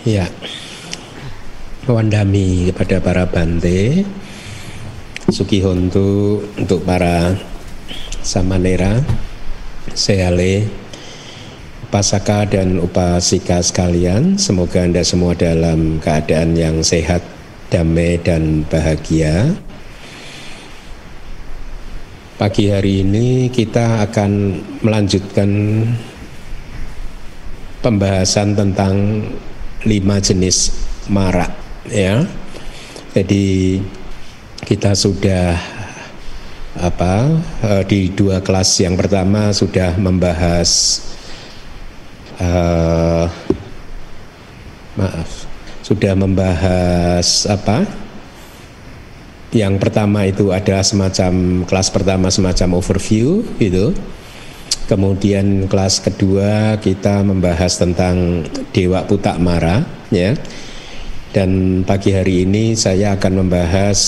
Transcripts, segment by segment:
Ya, Wandami kepada para bante, Sukihontu untuk para samanera, seale, pasaka dan upasika sekalian. Semoga anda semua dalam keadaan yang sehat, damai dan bahagia. Pagi hari ini kita akan melanjutkan pembahasan tentang lima jenis marak ya. Jadi kita sudah apa eh, di dua kelas yang pertama sudah membahas uh, maaf sudah membahas apa yang pertama itu ada semacam kelas pertama semacam overview gitu Kemudian kelas kedua kita membahas tentang Dewa Putak Mara ya. Dan pagi hari ini saya akan membahas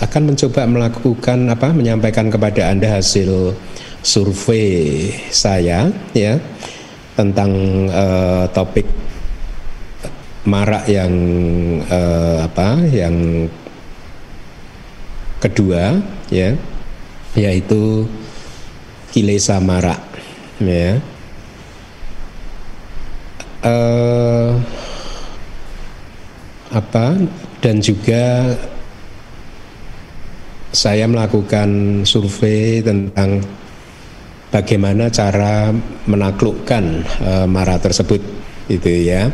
akan mencoba melakukan apa menyampaikan kepada Anda hasil survei saya ya tentang uh, topik marak yang uh, apa yang kedua ya yaitu kilesa marak ya uh, apa? Dan juga saya melakukan survei tentang bagaimana cara menaklukkan uh, marah tersebut itu ya.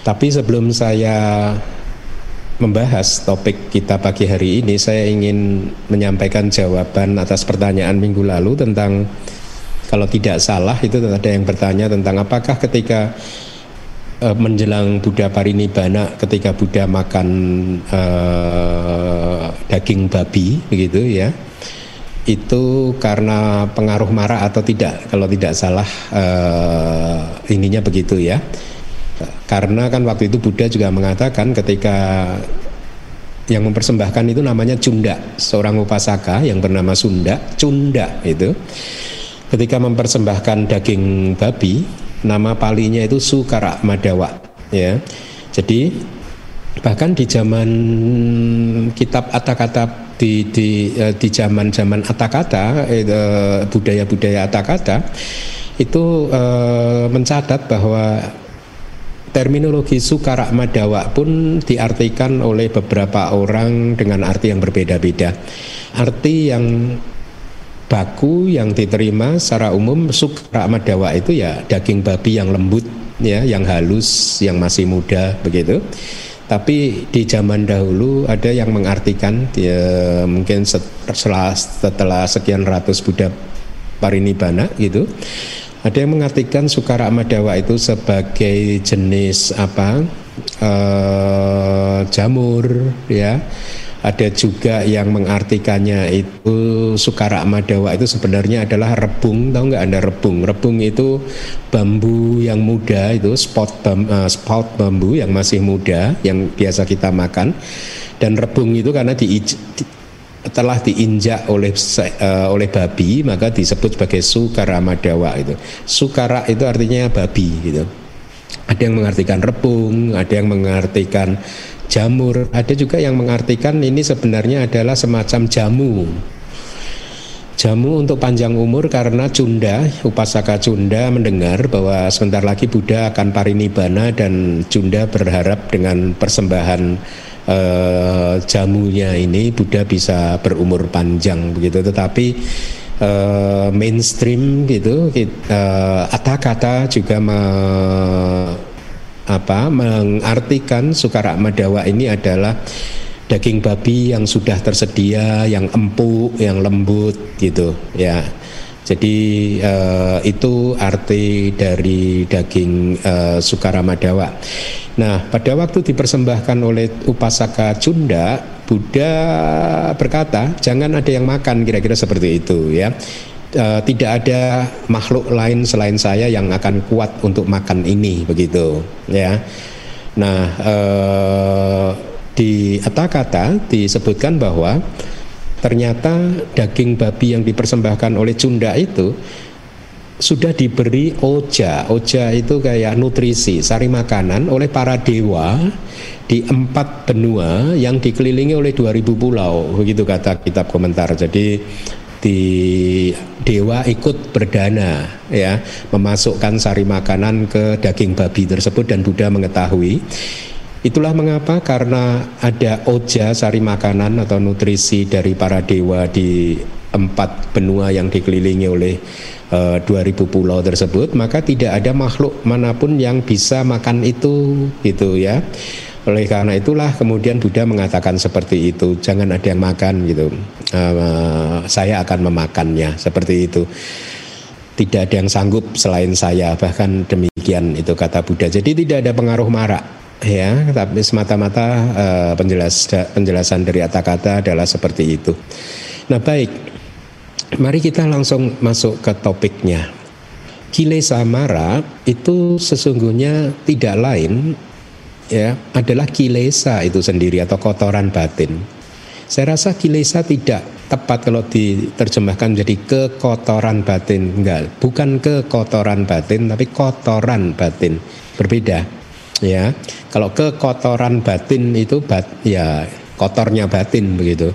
Tapi sebelum saya membahas topik kita pagi hari ini saya ingin menyampaikan jawaban atas pertanyaan minggu lalu tentang kalau tidak salah itu ada yang bertanya tentang apakah ketika uh, menjelang Buddha Parinibbana ketika Buddha makan uh, daging babi begitu ya itu karena pengaruh marah atau tidak? Kalau tidak salah uh, ininya begitu ya. Karena kan waktu itu Buddha juga mengatakan ketika yang mempersembahkan itu namanya Cunda seorang upasaka yang bernama Sunda Cunda itu ketika mempersembahkan daging babi nama palinya itu sukara madawa ya. Jadi bahkan di zaman kitab atakata di di eh, di zaman zaman atakata eh, budaya budaya atakata itu eh, mencatat bahwa terminologi sukara madawa pun diartikan oleh beberapa orang dengan arti yang berbeda-beda. Arti yang baku yang diterima secara umum sukra madawa itu ya daging babi yang lembut ya yang halus yang masih muda begitu. Tapi di zaman dahulu ada yang mengartikan ya, mungkin setelah setelah sekian ratus Buddha parinibbana gitu ada yang mengartikan sukara madawa itu sebagai jenis apa uh, jamur ya ada juga yang mengartikannya itu sukara madawa itu sebenarnya adalah rebung tahu nggak anda rebung? Rebung itu bambu yang muda itu spot bam, uh, spot bambu yang masih muda yang biasa kita makan. Dan rebung itu karena di, di telah diinjak oleh uh, oleh babi maka disebut sebagai sukara madawa itu. Sukara itu artinya babi gitu. Ada yang mengartikan rebung ada yang mengartikan jamur. Ada juga yang mengartikan ini sebenarnya adalah semacam jamu. Jamu untuk panjang umur karena Cunda, upasaka Cunda mendengar bahwa sebentar lagi Buddha akan parinibbana dan Cunda berharap dengan persembahan eh, jamunya ini Buddha bisa berumur panjang begitu. Tetapi eh, mainstream gitu, eh, kata juga me, apa mengartikan sukara madawa ini adalah daging babi yang sudah tersedia, yang empuk, yang lembut gitu ya. Jadi uh, itu arti dari daging uh, sukara madawa. Nah, pada waktu dipersembahkan oleh upasaka Cunda, Buddha berkata, jangan ada yang makan kira-kira seperti itu ya uh, tidak ada makhluk lain selain saya yang akan kuat untuk makan ini begitu ya nah uh, di kata disebutkan bahwa ternyata daging babi yang dipersembahkan oleh Cunda itu sudah diberi oja. Oja itu kayak nutrisi, sari makanan oleh para dewa di empat benua yang dikelilingi oleh 2000 pulau. Begitu kata kitab komentar. Jadi di dewa ikut berdana ya memasukkan sari makanan ke daging babi tersebut dan Buddha mengetahui Itulah mengapa karena ada oja sari makanan atau nutrisi dari para dewa di empat benua yang dikelilingi oleh uh, eh, 2000 pulau tersebut, maka tidak ada makhluk mana pun yang bisa makan itu gitu ya. Oleh karena itulah kemudian Buddha mengatakan seperti itu, jangan ada yang makan gitu. Uh, saya akan memakannya seperti itu. Tidak ada yang sanggup selain saya, bahkan demikian itu kata Buddha. Jadi tidak ada pengaruh marak ya tapi semata-mata uh, penjelas penjelasan dari kata-kata adalah seperti itu. Nah baik, mari kita langsung masuk ke topiknya. Kilesa mara itu sesungguhnya tidak lain ya adalah kilesa itu sendiri atau kotoran batin. Saya rasa kilesa tidak tepat kalau diterjemahkan menjadi kekotoran batin. Enggak, bukan kekotoran batin tapi kotoran batin. Berbeda ya. Kalau kekotoran batin itu bat ya kotornya batin begitu.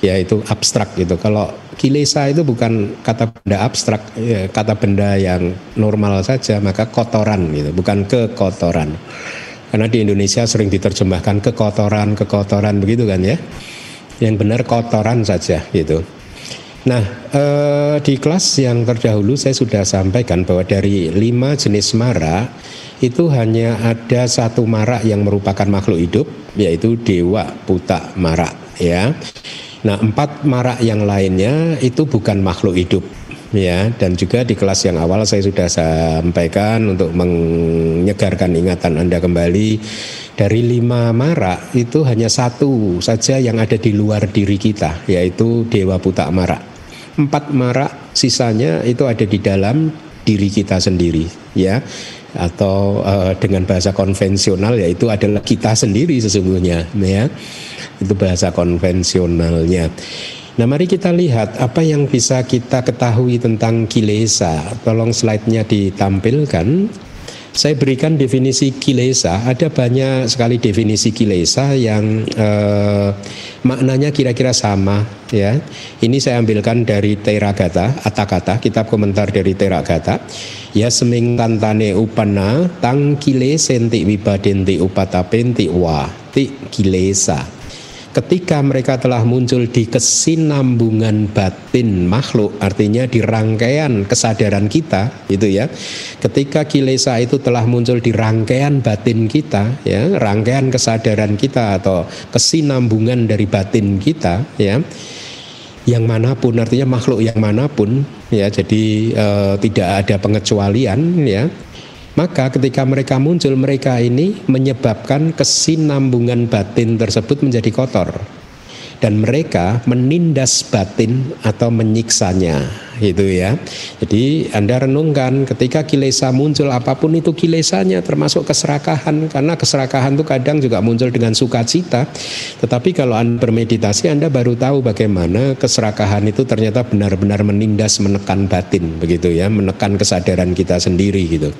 Ya itu abstrak gitu. Kalau kilesa itu bukan kata benda abstrak ya, kata benda yang normal saja maka kotoran gitu bukan kekotoran karena di Indonesia sering diterjemahkan kekotoran kekotoran begitu kan ya? Yang benar kotoran saja gitu. Nah, eh, di kelas yang terdahulu saya sudah sampaikan bahwa dari lima jenis mara itu hanya ada satu marak yang merupakan makhluk hidup yaitu dewa puta marak ya. Nah, empat marak yang lainnya itu bukan makhluk hidup ya dan juga di kelas yang awal saya sudah sampaikan untuk menyegarkan ingatan Anda kembali. Dari lima marak itu hanya satu saja yang ada di luar diri kita yaitu dewa puta marak. Empat marak sisanya itu ada di dalam diri kita sendiri ya. Atau uh, dengan bahasa konvensional yaitu adalah kita sendiri sesungguhnya ya. Itu bahasa konvensionalnya Nah mari kita lihat apa yang bisa kita ketahui tentang kilesa Tolong slide-nya ditampilkan saya berikan definisi kilesa. Ada banyak sekali definisi kilesa yang eh, maknanya kira-kira sama. Ya, ini saya ambilkan dari Teragata, Atakata, kitab komentar dari Teragata. Ya seming tantane upana tang kile senti wibadenti upatapenti wa ti kilesa ketika mereka telah muncul di kesinambungan batin makhluk artinya di rangkaian kesadaran kita itu ya. Ketika kilesa itu telah muncul di rangkaian batin kita ya rangkaian kesadaran kita atau kesinambungan dari batin kita ya yang mana pun artinya makhluk yang mana pun ya jadi e, tidak ada pengecualian ya maka ketika mereka muncul mereka ini menyebabkan kesinambungan batin tersebut menjadi kotor dan mereka menindas batin atau menyiksanya gitu ya. Jadi Anda renungkan ketika kilesa muncul apa pun itu kilesanya termasuk keserakahan karena keserakahan itu kadang juga muncul dengan sukacita. Tetapi kalau Anda bermeditasi Anda baru tahu bagaimana keserakahan itu ternyata benar-benar menindas menekan batin begitu ya, menekan kesadaran kita sendiri gitu.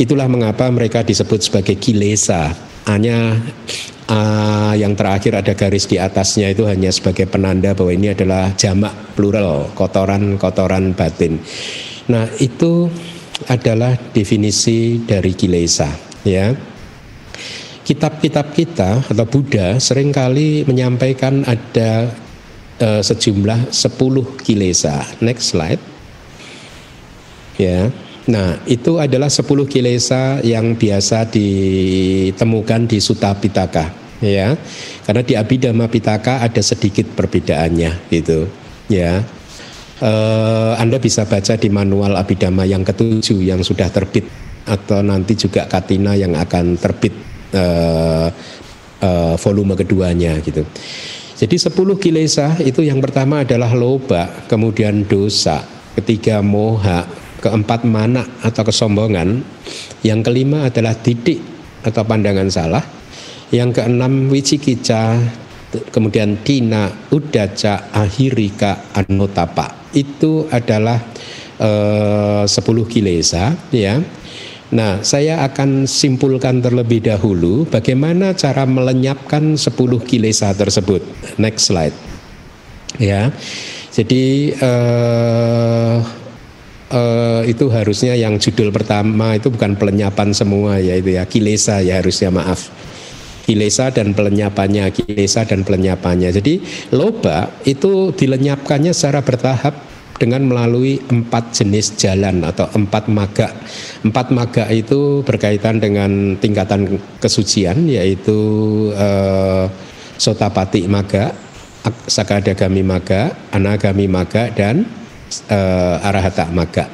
Itulah mengapa mereka disebut sebagai kilesa. Hanya uh, yang terakhir ada garis di atasnya itu hanya sebagai penanda bahwa ini adalah jamak plural, kotoran-kotoran batin. Nah, itu adalah definisi dari kilesa, ya. Kitab-kitab kita atau Buddha sering kali menyampaikan ada uh, sejumlah 10 kilesa. Next slide. Ya. Nah, itu adalah 10 kilesa yang biasa ditemukan di Sutta Pitaka, ya. Karena di Abhidhamma Pitaka ada sedikit perbedaannya gitu, ya. Uh, Anda bisa baca di manual Abhidhamma yang ketujuh yang sudah terbit atau nanti juga Katina yang akan terbit uh, uh, volume keduanya gitu. Jadi 10 kilesa itu yang pertama adalah loba, kemudian dosa, ketiga moha, keempat mana atau kesombongan, yang kelima adalah titik atau pandangan salah, yang keenam wicikica, kemudian tina, udaca, ahirika, anotapa. Itu adalah uh, 10 kilesa ya. Nah, saya akan simpulkan terlebih dahulu bagaimana cara melenyapkan 10 kilesa tersebut. Next slide. Ya. Jadi uh, uh, itu harusnya yang judul pertama itu bukan pelenyapan semua ya itu ya kilesa ya harusnya maaf kilesa dan pelenyapannya, kilesa dan pelenyapannya. Jadi loba itu dilenyapkannya secara bertahap dengan melalui empat jenis jalan atau empat maga. Empat maga itu berkaitan dengan tingkatan kesucian yaitu eh, sotapati maga, sakadagami maga, anagami maga dan eh, arahata maga.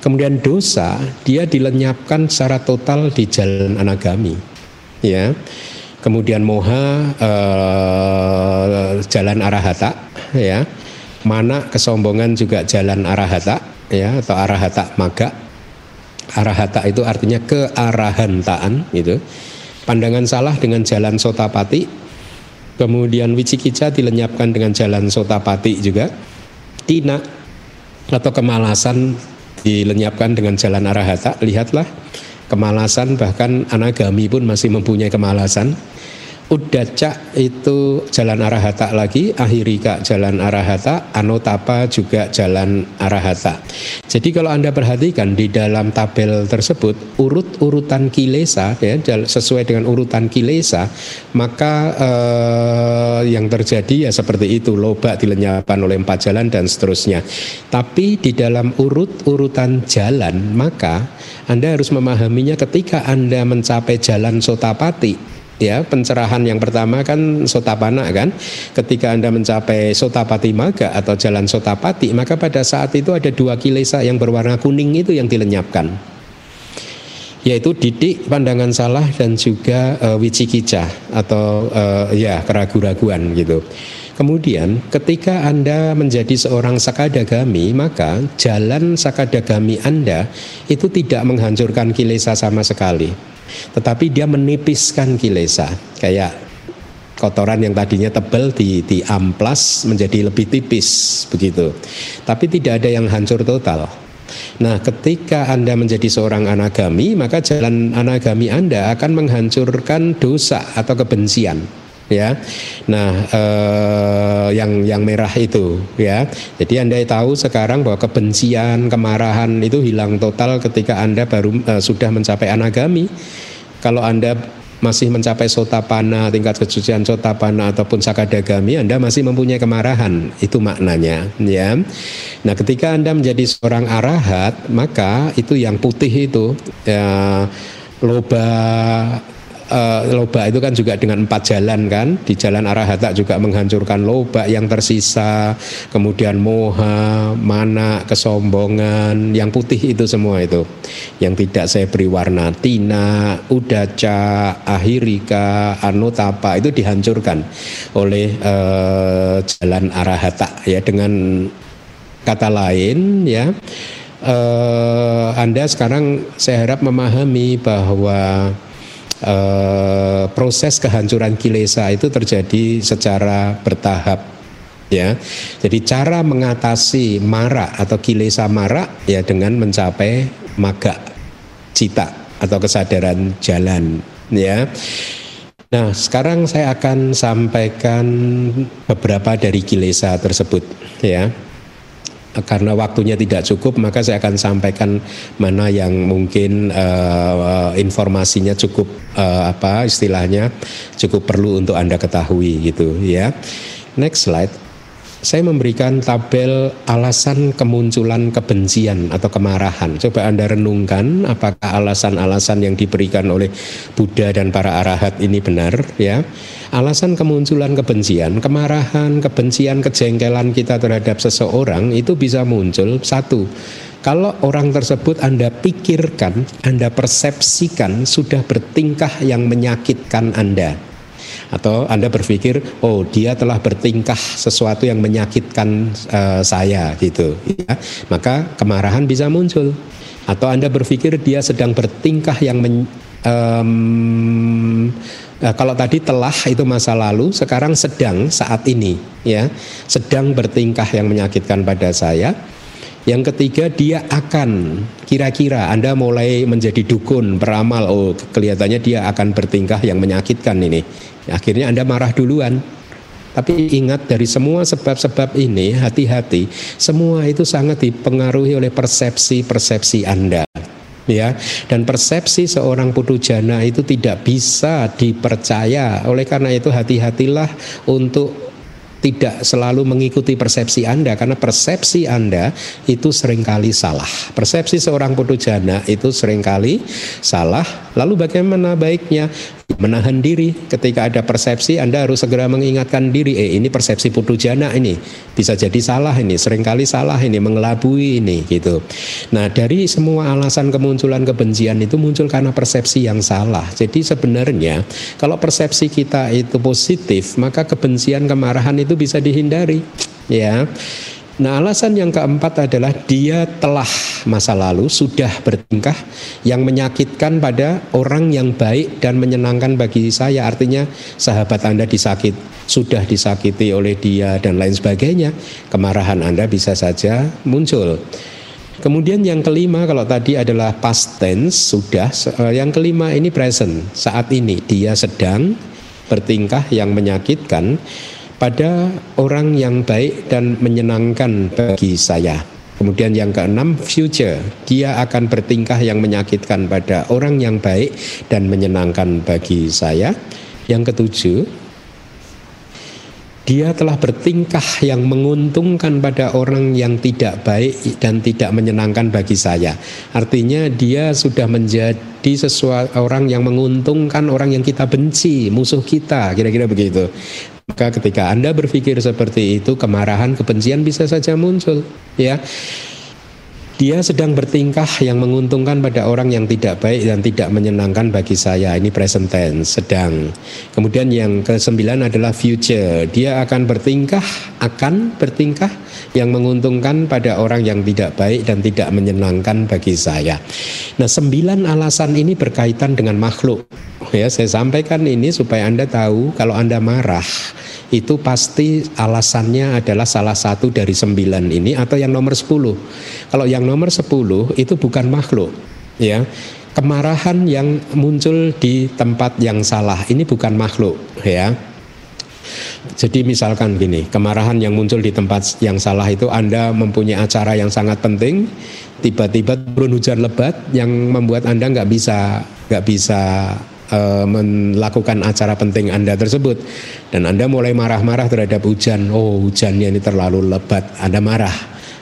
Kemudian dosa dia dilenyapkan secara total di jalan anagami. Ya kemudian moha uh, jalan arahata ya mana kesombongan juga jalan arahata ya atau arahata maga arahata itu artinya kearahantaan gitu pandangan salah dengan jalan sotapati kemudian wicikica dilenyapkan dengan jalan sotapati juga tina atau kemalasan dilenyapkan dengan jalan arahata lihatlah. Kemalasan bahkan anagami pun masih mempunyai kemalasan Udaca itu jalan arahata lagi, Ahirika jalan arahata, Anotapa juga jalan arahata. Jadi kalau Anda perhatikan di dalam tabel tersebut urut-urutan kilesa ya sesuai dengan urutan kilesa, maka eh, yang terjadi ya seperti itu loba dilenyapkan oleh empat jalan dan seterusnya. Tapi di dalam urut-urutan jalan maka Anda harus memahaminya ketika Anda mencapai jalan sotapati ya pencerahan yang pertama kan sotapana kan. Ketika anda mencapai sotapati maga atau jalan sotapati maka pada saat itu ada dua kilesa yang berwarna kuning itu yang dilenyapkan. Yaitu didik pandangan salah dan juga uh, wicikica atau uh, ya keraguan-raguan gitu. Kemudian ketika Anda menjadi seorang sakadagami maka jalan sakadagami Anda itu tidak menghancurkan kilesa sama sekali tetapi dia menipiskan kilesa kayak kotoran yang tadinya tebal di di amplas menjadi lebih tipis begitu. Tapi tidak ada yang hancur total. Nah, ketika Anda menjadi seorang anagami, maka jalan anagami Anda akan menghancurkan dosa atau kebencian ya. Nah, eh, yang yang merah itu ya. Jadi Anda tahu sekarang bahwa kebencian, kemarahan itu hilang total ketika Anda baru eh, sudah mencapai anagami. Kalau Anda masih mencapai sotapana, tingkat kesucian sotapana ataupun sakadagami, Anda masih mempunyai kemarahan. Itu maknanya, ya. Nah, ketika Anda menjadi seorang arahat, maka itu yang putih itu ya loba uh, loba itu kan juga dengan empat jalan kan. Di jalan arahata juga menghancurkan loba yang tersisa kemudian moha mana kesombongan yang putih itu semua itu. Yang tidak saya beri warna tina udaca ahirika anutapa itu dihancurkan oleh uh, jalan arahata ya dengan kata lain ya. Uh, Anda sekarang saya harap memahami bahwa eh, proses kehancuran kilesa itu terjadi secara bertahap ya. Jadi cara mengatasi mara atau kilesa mara ya dengan mencapai maga cita atau kesadaran jalan ya. Nah, sekarang saya akan sampaikan beberapa dari kilesa tersebut ya karena waktunya tidak cukup maka saya akan sampaikan mana yang mungkin uh, informasinya cukup uh, apa istilahnya cukup perlu untuk Anda ketahui gitu ya. Next slide saya memberikan tabel alasan kemunculan kebencian atau kemarahan. Coba Anda renungkan apakah alasan-alasan yang diberikan oleh Buddha dan para arahat ini benar ya. Alasan kemunculan kebencian, kemarahan, kebencian, kejengkelan kita terhadap seseorang itu bisa muncul satu kalau orang tersebut Anda pikirkan, Anda persepsikan sudah bertingkah yang menyakitkan Anda atau Anda berpikir oh dia telah bertingkah sesuatu yang menyakitkan uh, saya gitu ya. Maka kemarahan bisa muncul. Atau Anda berpikir dia sedang bertingkah yang men, um, Nah, kalau tadi telah itu masa lalu, sekarang sedang saat ini, ya, sedang bertingkah yang menyakitkan pada saya. Yang ketiga dia akan kira-kira Anda mulai menjadi dukun, beramal, oh kelihatannya dia akan bertingkah yang menyakitkan ini. Akhirnya Anda marah duluan. Tapi ingat dari semua sebab-sebab ini hati-hati, semua itu sangat dipengaruhi oleh persepsi-persepsi Anda ya dan persepsi seorang putu jana itu tidak bisa dipercaya oleh karena itu hati-hatilah untuk tidak selalu mengikuti persepsi Anda karena persepsi Anda itu sering kali salah. Persepsi seorang putu jana itu sering kali salah. Lalu bagaimana baiknya? Menahan diri ketika ada persepsi Anda harus segera mengingatkan diri, eh ini persepsi putu jana ini bisa jadi salah ini, sering kali salah ini, mengelabui ini gitu. Nah, dari semua alasan kemunculan kebencian itu muncul karena persepsi yang salah. Jadi sebenarnya kalau persepsi kita itu positif, maka kebencian, kemarahan itu bisa dihindari ya Nah alasan yang keempat adalah dia telah masa lalu sudah bertingkah yang menyakitkan pada orang yang baik dan menyenangkan bagi saya. Artinya sahabat Anda disakit sudah disakiti oleh dia dan lain sebagainya kemarahan Anda bisa saja muncul. Kemudian yang kelima kalau tadi adalah past tense sudah. Eh, yang kelima ini present saat ini dia sedang bertingkah yang menyakitkan pada orang yang baik dan menyenangkan bagi saya. Kemudian yang keenam, future. Dia akan bertingkah yang menyakitkan pada orang yang baik dan menyenangkan bagi saya. Yang ketujuh, dia telah bertingkah yang menguntungkan pada orang yang tidak baik dan tidak menyenangkan bagi saya. Artinya dia sudah menjadi sesuatu orang yang menguntungkan orang yang kita benci, musuh kita, kira-kira begitu. Maka ketika Anda berpikir seperti itu, kemarahan, kebencian bisa saja muncul, ya. Dia sedang bertingkah yang menguntungkan pada orang yang tidak baik dan tidak menyenangkan bagi saya. Ini present tense, sedang. Kemudian yang kesembilan adalah future. Dia akan bertingkah, akan bertingkah yang menguntungkan pada orang yang tidak baik dan tidak menyenangkan bagi saya. Nah, sembilan alasan ini berkaitan dengan makhluk. Ya, saya sampaikan ini supaya Anda tahu kalau Anda marah itu pasti alasannya adalah salah satu dari sembilan ini atau yang nomor sepuluh. Kalau yang nomor sepuluh itu bukan makhluk, ya. Kemarahan yang muncul di tempat yang salah ini bukan makhluk, ya. Jadi misalkan gini, kemarahan yang muncul di tempat yang salah itu Anda mempunyai acara yang sangat penting, tiba-tiba turun hujan lebat yang membuat Anda nggak bisa nggak bisa uh, melakukan acara penting Anda tersebut dan Anda mulai marah-marah terhadap hujan. Oh, hujannya ini terlalu lebat. Anda marah,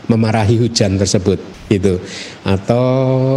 memarahi hujan tersebut gitu. Atau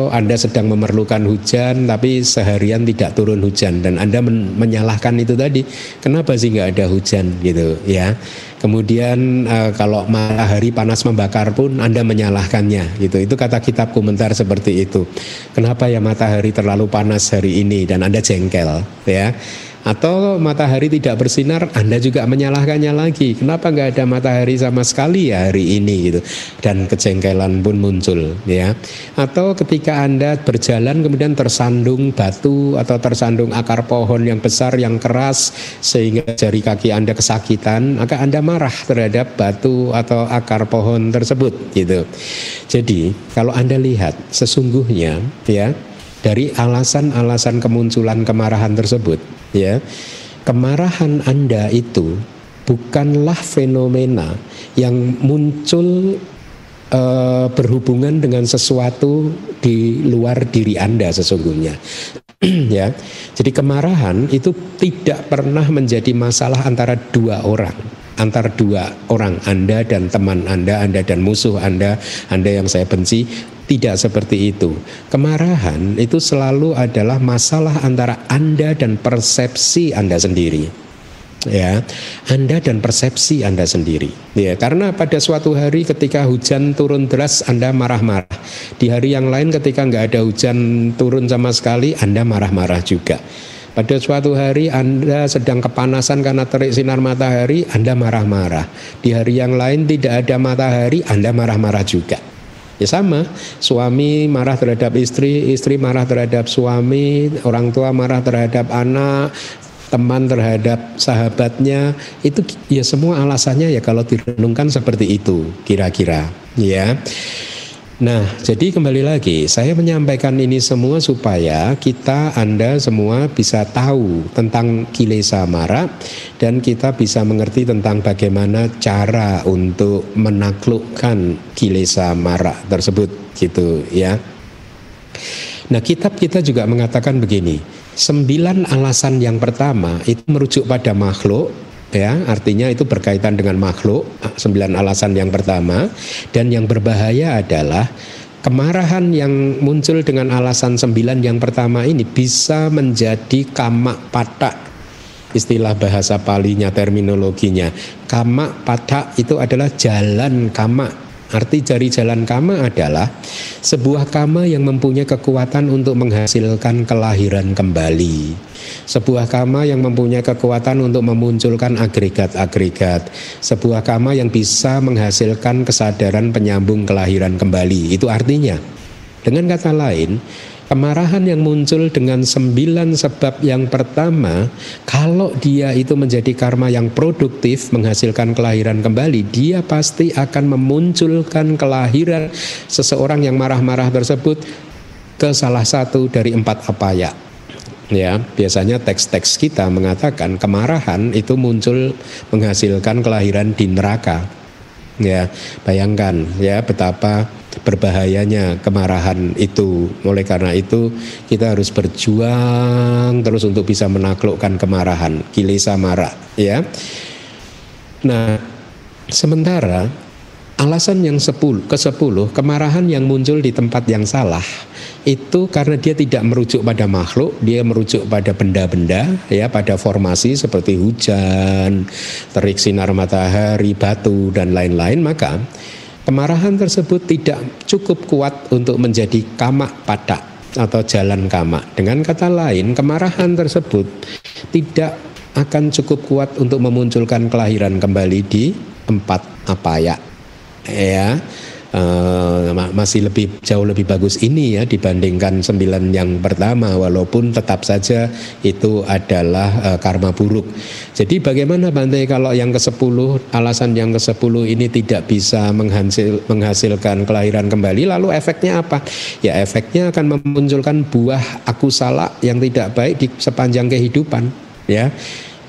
Anda sedang memerlukan hujan tapi seharian tidak turun hujan dan Anda men menyalahkan itu tadi. Kenapa sih nggak ada hujan gitu ya? Kemudian uh, kalau matahari panas membakar pun Anda menyalahkannya gitu. Itu kata kitab komentar seperti itu. Kenapa ya matahari terlalu panas hari ini dan Anda jengkel ya? Atau matahari tidak bersinar Anda juga menyalahkannya lagi. Kenapa nggak ada matahari sama sekali ya hari ini gitu? Dan kejengkelan pun muncul ya. Atau ketika Anda berjalan kemudian tersandung batu atau tersandung akar pohon yang besar yang keras sehingga jari kaki Anda kesakitan maka Anda marah terhadap batu atau akar pohon tersebut gitu. Jadi kalau Anda lihat sesungguhnya ya dari alasan-alasan kemunculan kemarahan tersebut ya kemarahan Anda itu bukanlah fenomena yang muncul e, berhubungan dengan sesuatu di luar diri Anda sesungguhnya. ya. Jadi kemarahan itu tidak pernah menjadi masalah antara dua orang antara dua orang Anda dan teman Anda, Anda dan musuh Anda, Anda yang saya benci tidak seperti itu. Kemarahan itu selalu adalah masalah antara Anda dan persepsi Anda sendiri. Ya, Anda dan persepsi Anda sendiri. Ya, karena pada suatu hari ketika hujan turun deras Anda marah-marah. Di hari yang lain ketika nggak ada hujan turun sama sekali Anda marah-marah juga. Pada suatu hari Anda sedang kepanasan karena terik sinar matahari, Anda marah-marah. Di hari yang lain tidak ada matahari, Anda marah-marah juga. Ya sama, suami marah terhadap istri, istri marah terhadap suami, orang tua marah terhadap anak, teman terhadap sahabatnya, itu ya semua alasannya ya kalau direnungkan seperti itu kira-kira, ya. Nah, jadi kembali lagi, saya menyampaikan ini semua supaya kita, Anda semua bisa tahu tentang kilesa mara dan kita bisa mengerti tentang bagaimana cara untuk menaklukkan kilesa mara tersebut gitu ya. Nah, kitab kita juga mengatakan begini, sembilan alasan yang pertama itu merujuk pada makhluk ya artinya itu berkaitan dengan makhluk sembilan alasan yang pertama. Dan yang berbahaya adalah kemarahan yang muncul dengan alasan sembilan yang pertama ini bisa menjadi kamak patak. Istilah bahasa palinya terminologinya. Kamak patak itu adalah jalan kamak Arti jari jalan kama adalah sebuah kama yang mempunyai kekuatan untuk menghasilkan kelahiran kembali. Sebuah kama yang mempunyai kekuatan untuk memunculkan agregat-agregat. Sebuah kama yang bisa menghasilkan kesadaran penyambung kelahiran kembali. Itu artinya, dengan kata lain, Kemarahan yang muncul dengan sembilan sebab yang pertama, kalau dia itu menjadi karma yang produktif, menghasilkan kelahiran kembali, dia pasti akan memunculkan kelahiran seseorang yang marah-marah tersebut ke salah satu dari empat apaya. Ya, biasanya teks-teks kita mengatakan kemarahan itu muncul menghasilkan kelahiran di neraka. Ya, bayangkan ya betapa berbahayanya kemarahan itu. Oleh karena itu kita harus berjuang terus untuk bisa menaklukkan kemarahan, kilesa marah, ya. Nah, sementara alasan yang sepuluh ke sepuluh kemarahan yang muncul di tempat yang salah itu karena dia tidak merujuk pada makhluk, dia merujuk pada benda-benda ya, pada formasi seperti hujan, terik sinar matahari, batu dan lain-lain, maka Kemarahan tersebut tidak cukup kuat untuk menjadi kamak pada atau jalan kamak. Dengan kata lain, kemarahan tersebut tidak akan cukup kuat untuk memunculkan kelahiran kembali di empat apa ya. Uh, masih lebih jauh lebih bagus ini ya dibandingkan sembilan yang pertama walaupun tetap saja itu adalah uh, karma buruk. Jadi bagaimana Bante kalau yang ke-10 alasan yang ke-10 ini tidak bisa menghasil, menghasilkan kelahiran kembali lalu efeknya apa? Ya efeknya akan memunculkan buah aku salah yang tidak baik di sepanjang kehidupan ya.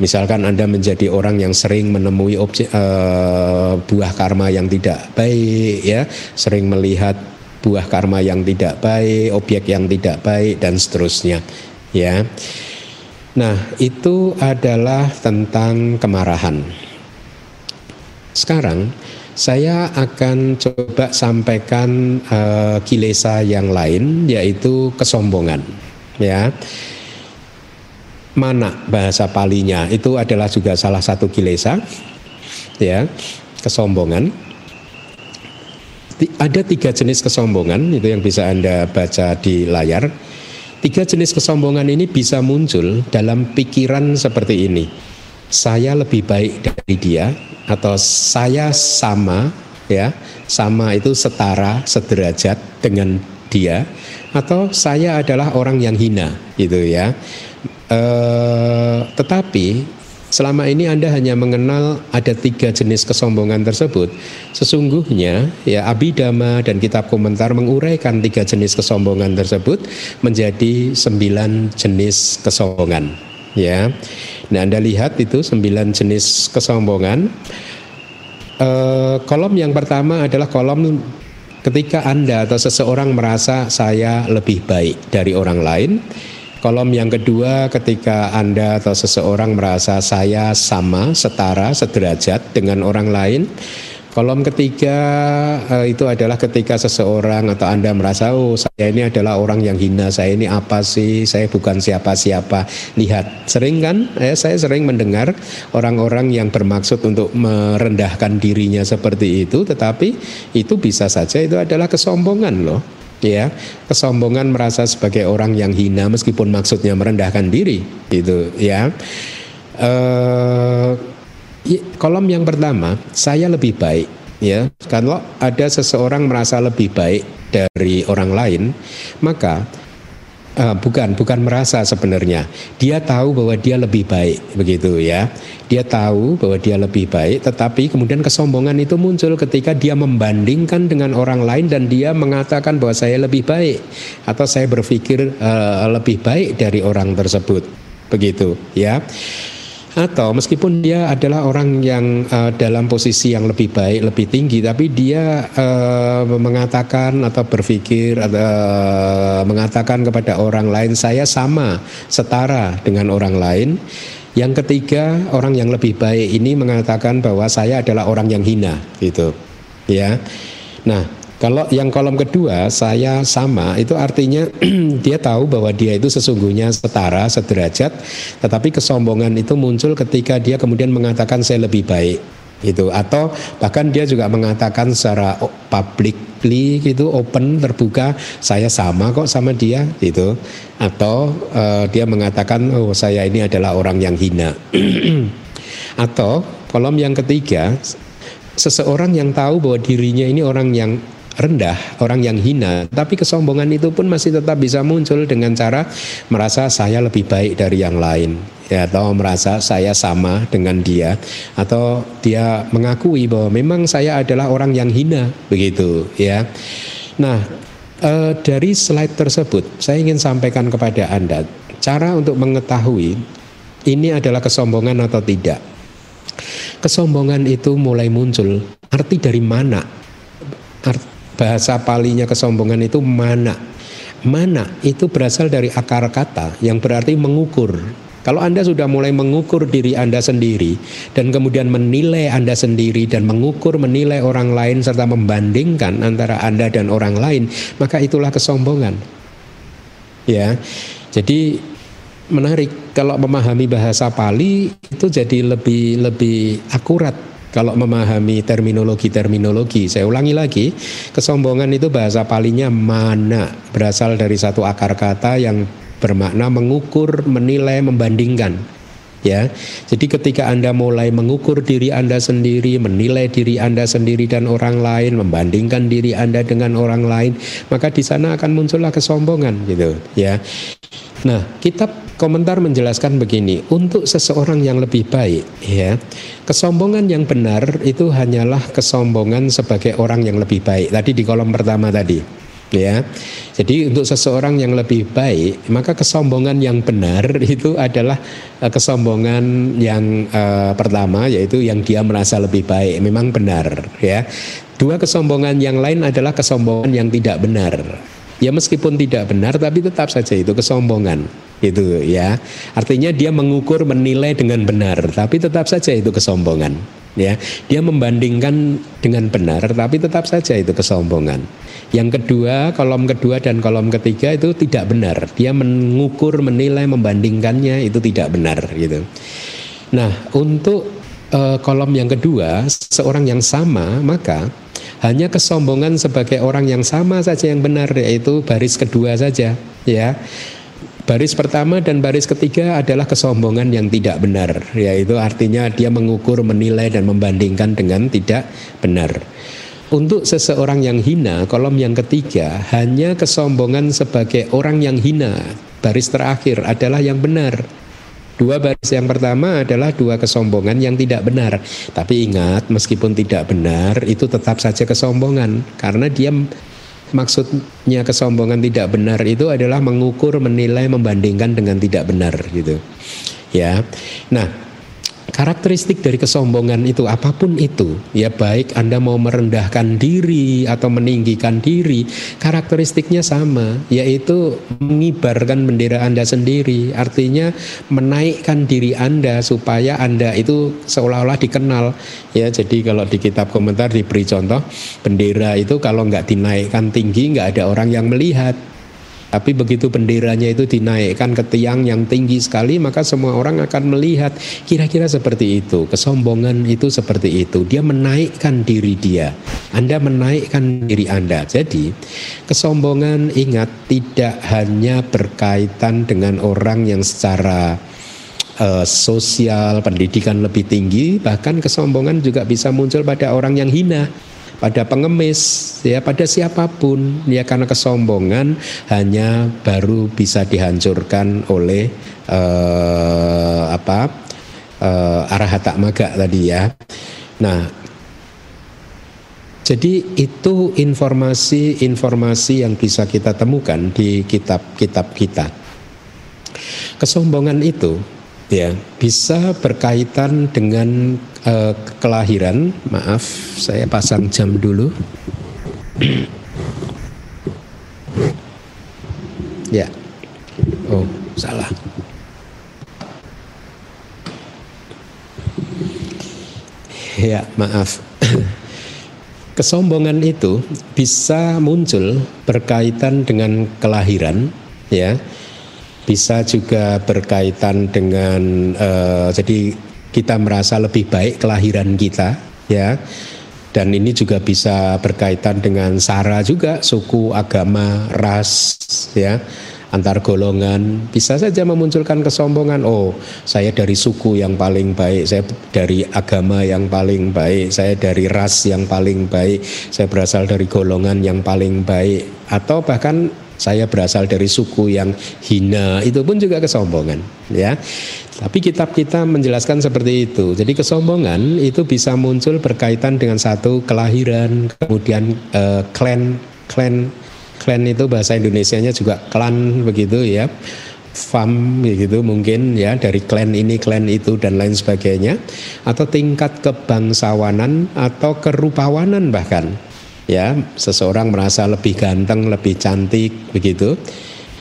Misalkan Anda menjadi orang yang sering menemui objek uh, buah karma yang tidak baik ya, sering melihat buah karma yang tidak baik, objek yang tidak baik dan seterusnya ya. Nah, itu adalah tentang kemarahan. Sekarang saya akan coba sampaikan uh, kilesa yang lain yaitu kesombongan ya mana bahasa palinya? Itu adalah juga salah satu kilesa ya kesombongan. Ada tiga jenis kesombongan itu yang bisa anda baca di layar. Tiga jenis kesombongan ini bisa muncul dalam pikiran seperti ini. Saya lebih baik dari dia atau saya sama ya. Sama itu setara sederajat dengan dia atau saya adalah orang yang hina gitu ya Eh, tetapi selama ini Anda hanya mengenal ada tiga jenis kesombongan tersebut. Sesungguhnya ya Abhidhamma dan kitab komentar menguraikan tiga jenis kesombongan tersebut menjadi sembilan jenis kesombongan. Ya, nah Anda lihat itu sembilan jenis kesombongan. E, kolom yang pertama adalah kolom ketika Anda atau seseorang merasa saya lebih baik dari orang lain Kolom yang kedua ketika Anda atau seseorang merasa saya sama, setara, sederajat dengan orang lain. Kolom ketiga eh, itu adalah ketika seseorang atau Anda merasa oh saya ini adalah orang yang hina, saya ini apa sih, saya bukan siapa-siapa. Lihat, sering kan eh, saya sering mendengar orang-orang yang bermaksud untuk merendahkan dirinya seperti itu, tetapi itu bisa saja itu adalah kesombongan loh ya kesombongan merasa sebagai orang yang hina meskipun maksudnya merendahkan diri itu ya. Uh, kolom yang pertama saya lebih baik ya. Kalau ada seseorang merasa lebih baik dari orang lain maka uh, bukan bukan merasa sebenarnya. Dia tahu bahwa dia lebih baik begitu ya. Dia tahu bahwa dia lebih baik tetapi kemudian kesombongan itu muncul ketika dia membandingkan dengan orang lain dan dia mengatakan bahwa saya lebih baik atau saya berpikir uh, lebih baik dari orang tersebut begitu ya atau meskipun dia adalah orang yang uh, dalam posisi yang lebih baik, lebih tinggi, tapi dia uh, mengatakan atau berpikir atau uh, mengatakan kepada orang lain saya sama, setara dengan orang lain. Yang ketiga, orang yang lebih baik ini mengatakan bahwa saya adalah orang yang hina, gitu. Ya. Nah, kalau yang kolom kedua saya sama itu artinya dia tahu bahwa dia itu sesungguhnya setara, sederajat, tetapi kesombongan itu muncul ketika dia kemudian mengatakan saya lebih baik itu atau bahkan dia juga mengatakan secara publicly gitu open terbuka saya sama kok sama dia gitu. Atau uh, dia mengatakan oh saya ini adalah orang yang hina. Atau kolom yang ketiga seseorang yang tahu bahwa dirinya ini orang yang rendah, orang yang hina, tapi kesombongan itu pun masih tetap bisa muncul dengan cara merasa saya lebih baik dari yang lain, ya atau merasa saya sama dengan dia atau dia mengakui bahwa memang saya adalah orang yang hina, begitu, ya. Nah, e, dari slide tersebut saya ingin sampaikan kepada Anda cara untuk mengetahui ini adalah kesombongan atau tidak. Kesombongan itu mulai muncul. Arti dari mana? Arti bahasa palinya kesombongan itu mana. Mana itu berasal dari akar kata yang berarti mengukur. Kalau Anda sudah mulai mengukur diri Anda sendiri dan kemudian menilai Anda sendiri dan mengukur menilai orang lain serta membandingkan antara Anda dan orang lain, maka itulah kesombongan. Ya. Jadi menarik kalau memahami bahasa Pali itu jadi lebih lebih akurat kalau memahami terminologi-terminologi. Saya ulangi lagi, kesombongan itu bahasa palinya mana, berasal dari satu akar kata yang bermakna mengukur, menilai, membandingkan. Ya, jadi ketika Anda mulai mengukur diri Anda sendiri, menilai diri Anda sendiri dan orang lain, membandingkan diri Anda dengan orang lain, maka di sana akan muncullah kesombongan gitu, ya. Nah, kitab komentar menjelaskan begini, untuk seseorang yang lebih baik, ya, kesombongan yang benar itu hanyalah kesombongan sebagai orang yang lebih baik. Tadi di kolom pertama tadi, ya. Jadi untuk seseorang yang lebih baik, maka kesombongan yang benar itu adalah uh, kesombongan yang uh, pertama, yaitu yang dia merasa lebih baik, memang benar, ya. Dua kesombongan yang lain adalah kesombongan yang tidak benar. Ya meskipun tidak benar tapi tetap saja itu kesombongan itu ya. Artinya dia mengukur menilai dengan benar tapi tetap saja itu kesombongan ya. Dia membandingkan dengan benar tapi tetap saja itu kesombongan. Yang kedua, kolom kedua dan kolom ketiga itu tidak benar. Dia mengukur, menilai, membandingkannya itu tidak benar gitu. Nah, untuk uh, kolom yang kedua, seorang yang sama maka hanya kesombongan sebagai orang yang sama saja yang benar yaitu baris kedua saja ya. Baris pertama dan baris ketiga adalah kesombongan yang tidak benar, yaitu artinya dia mengukur, menilai dan membandingkan dengan tidak benar. Untuk seseorang yang hina, kolom yang ketiga hanya kesombongan sebagai orang yang hina. Baris terakhir adalah yang benar. Dua baris yang pertama adalah dua kesombongan yang tidak benar. Tapi ingat, meskipun tidak benar, itu tetap saja kesombongan karena dia maksudnya kesombongan tidak benar itu adalah mengukur, menilai, membandingkan dengan tidak benar gitu. Ya. Nah, karakteristik dari kesombongan itu apa pun itu ya baik Anda mau merendahkan diri atau meninggikan diri karakteristiknya sama yaitu mengibarkan bendera Anda sendiri. Artinya menaikkan diri Anda supaya Anda itu seolah-olah dikenal. Ya jadi kalau di kitab komentar diberi contoh bendera itu kalau nggak dinaikkan tinggi nggak ada orang yang melihat tapi begitu benderanya itu dinaikkan ke tiang yang tinggi sekali, maka semua orang akan melihat kira-kira seperti itu. Kesombongan itu seperti itu. Dia menaikkan diri dia. Anda menaikkan diri Anda. Jadi, kesombongan ingat tidak hanya berkaitan dengan orang yang secara uh, sosial, pendidikan lebih tinggi, bahkan kesombongan juga bisa muncul pada orang yang hina pada pengemis, ya pada siapa pun, ya karena kesombongan hanya baru bisa dihancurkan oleh uh, apa uh, arahata maga tadi ya. Nah, jadi itu informasi-informasi yang bisa kita temukan di kitab-kitab kita. Kesombongan itu ya bisa berkaitan dengan uh, kelahiran. Maaf, saya pasang jam dulu. ya. Oh, salah. Ya, maaf. Kesombongan itu bisa muncul berkaitan dengan kelahiran, ya bisa juga berkaitan dengan uh, jadi kita merasa lebih baik kelahiran kita ya. Dan ini juga bisa berkaitan dengan sara juga suku agama ras ya. Antar golongan. Bisa saja memunculkan kesombongan. Oh saya dari suku yang paling baik saya dari agama yang paling baik saya dari ras yang paling baik saya berasal dari golongan yang paling baik. Atau bahkan saya berasal dari suku yang hina. Itu pun juga kesombongan ya. Tapi kitab kita menjelaskan seperti itu. Jadi kesombongan itu bisa muncul berkaitan dengan satu kelahiran kemudian uh, klan klan klan itu bahasa Indonesianya juga klan begitu ya. Fam begitu mungkin ya dari klan ini klan itu dan lain sebagainya. Atau tingkat kebangsawanan atau kerupawanan bahkan ya seseorang merasa lebih ganteng, lebih cantik begitu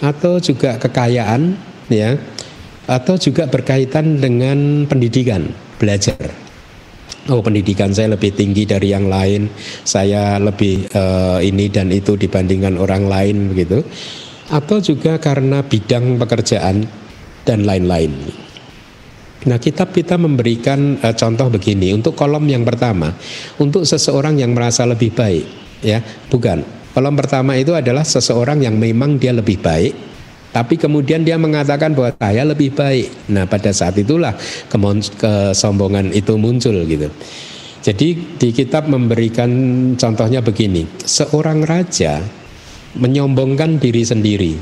atau juga kekayaan ya atau juga berkaitan dengan pendidikan, belajar. Oh, pendidikan saya lebih tinggi dari yang lain, saya lebih uh, ini dan itu dibandingkan orang lain begitu. Atau juga karena bidang pekerjaan dan lain-lain. Nah, kitab kita memberikan uh, contoh begini. Untuk kolom yang pertama, untuk seseorang yang merasa lebih baik ya bukan. Kolom pertama itu adalah seseorang yang memang dia lebih baik tapi kemudian dia mengatakan bahwa saya lebih baik. Nah pada saat itulah kesombongan itu muncul gitu. Jadi di kitab memberikan contohnya begini. Seorang raja menyombongkan diri sendiri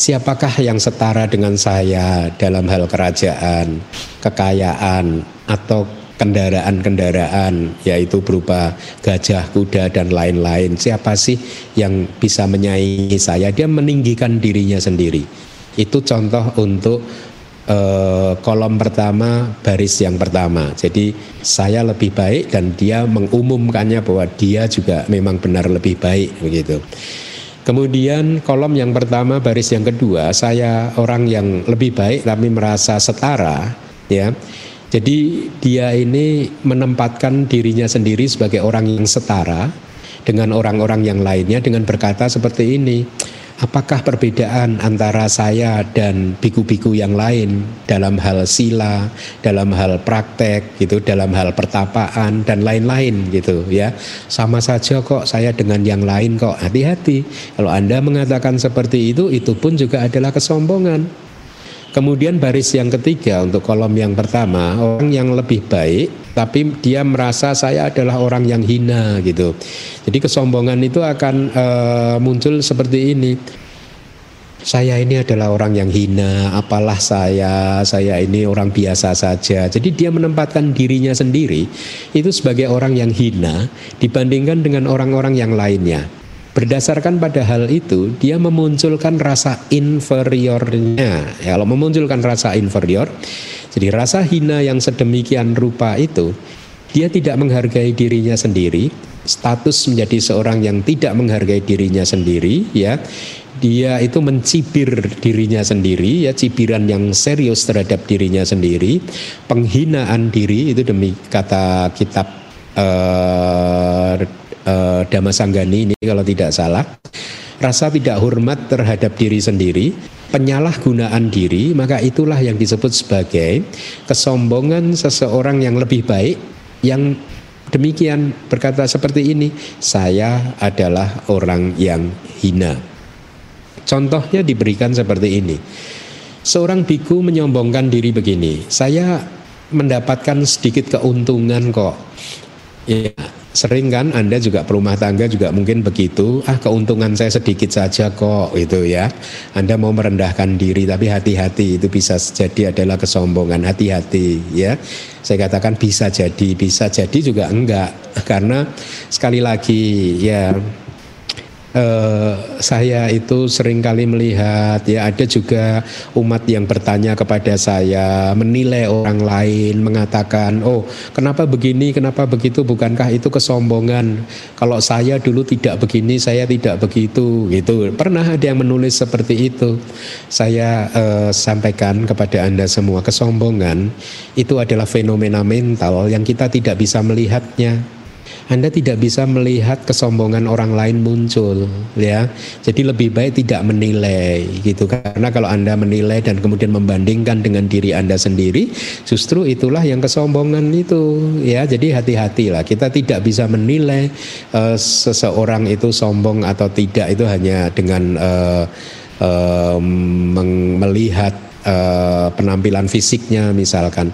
siapakah yang setara dengan saya dalam hal kerajaan kekayaan atau kendaraan-kendaraan yaitu berupa gajah, kuda dan lain-lain. Siapa sih yang bisa menyaingi saya? Dia meninggikan dirinya sendiri. Itu contoh untuk eh, kolom pertama baris yang pertama. Jadi saya lebih baik dan dia mengumumkannya bahwa dia juga memang benar lebih baik begitu. Kemudian kolom yang pertama baris yang kedua saya orang yang lebih baik tapi merasa setara ya jadi dia ini menempatkan dirinya sendiri sebagai orang yang setara dengan orang-orang yang lainnya dengan berkata seperti ini. Apakah perbedaan antara saya dan biku-biku yang lain dalam hal sila, dalam hal praktek gitu, dalam hal pertapaan dan lain-lain gitu ya. Sama saja kok saya dengan yang lain kok. Hati-hati. Kalau Anda mengatakan seperti itu itu pun juga adalah kesombongan. Kemudian baris yang ketiga untuk kolom yang pertama orang yang lebih baik tapi dia merasa saya adalah orang yang hina gitu. Jadi kesombongan itu akan e, muncul seperti ini. Saya ini adalah orang yang hina, apalah saya, saya ini orang biasa saja. Jadi dia menempatkan dirinya sendiri itu sebagai orang yang hina dibandingkan dengan orang-orang yang lainnya. Berdasarkan pada hal itu, dia memunculkan rasa inferiornya. Ya, kalau memunculkan rasa inferior, jadi rasa hina yang sedemikian rupa itu, dia tidak menghargai dirinya sendiri, status menjadi seorang yang tidak menghargai dirinya sendiri, ya. Dia itu mencibir dirinya sendiri, ya cibiran yang serius terhadap dirinya sendiri, penghinaan diri itu demi kata kitab uh, uh, Damasanggani ini kalau tidak salah rasa tidak hormat terhadap diri sendiri penyalahgunaan diri maka itulah yang disebut sebagai kesombongan seseorang yang lebih baik yang demikian berkata seperti ini saya adalah orang yang hina. Contohnya diberikan seperti ini. Seorang biku menyombongkan diri begini saya mendapatkan sedikit keuntungan kok Ya, sering kan? Anda juga perumah tangga juga mungkin begitu. Ah keuntungan saya sedikit saja kok itu ya. Anda mau merendahkan diri tapi hati-hati itu bisa jadi adalah kesombongan. Hati-hati ya. Saya katakan bisa jadi bisa jadi juga enggak. Karena sekali lagi ya uh, saya itu sering kali melihat ya ada juga umat yang bertanya kepada saya menilai orang lain mengatakan oh kenapa begini kenapa begitu? Bukankah itu kesombongan? Kalau saya dulu tidak begini saya tidak begitu gitu. Pernah ada yang menulis seperti itu. Saya uh, sampaikan kepada anda semua kesombongan itu adalah fenomena mental yang kita tidak bisa melihatnya anda tidak bisa melihat kesombongan orang lain muncul ya. Jadi lebih baik tidak menilai gitu karena kalau Anda menilai dan kemudian membandingkan dengan diri Anda sendiri justru itulah yang kesombongan itu ya. Jadi hati-hatilah kita tidak bisa menilai uh, seseorang itu sombong atau tidak itu hanya dengan uh, uh, melihat uh, penampilan fisiknya misalkan.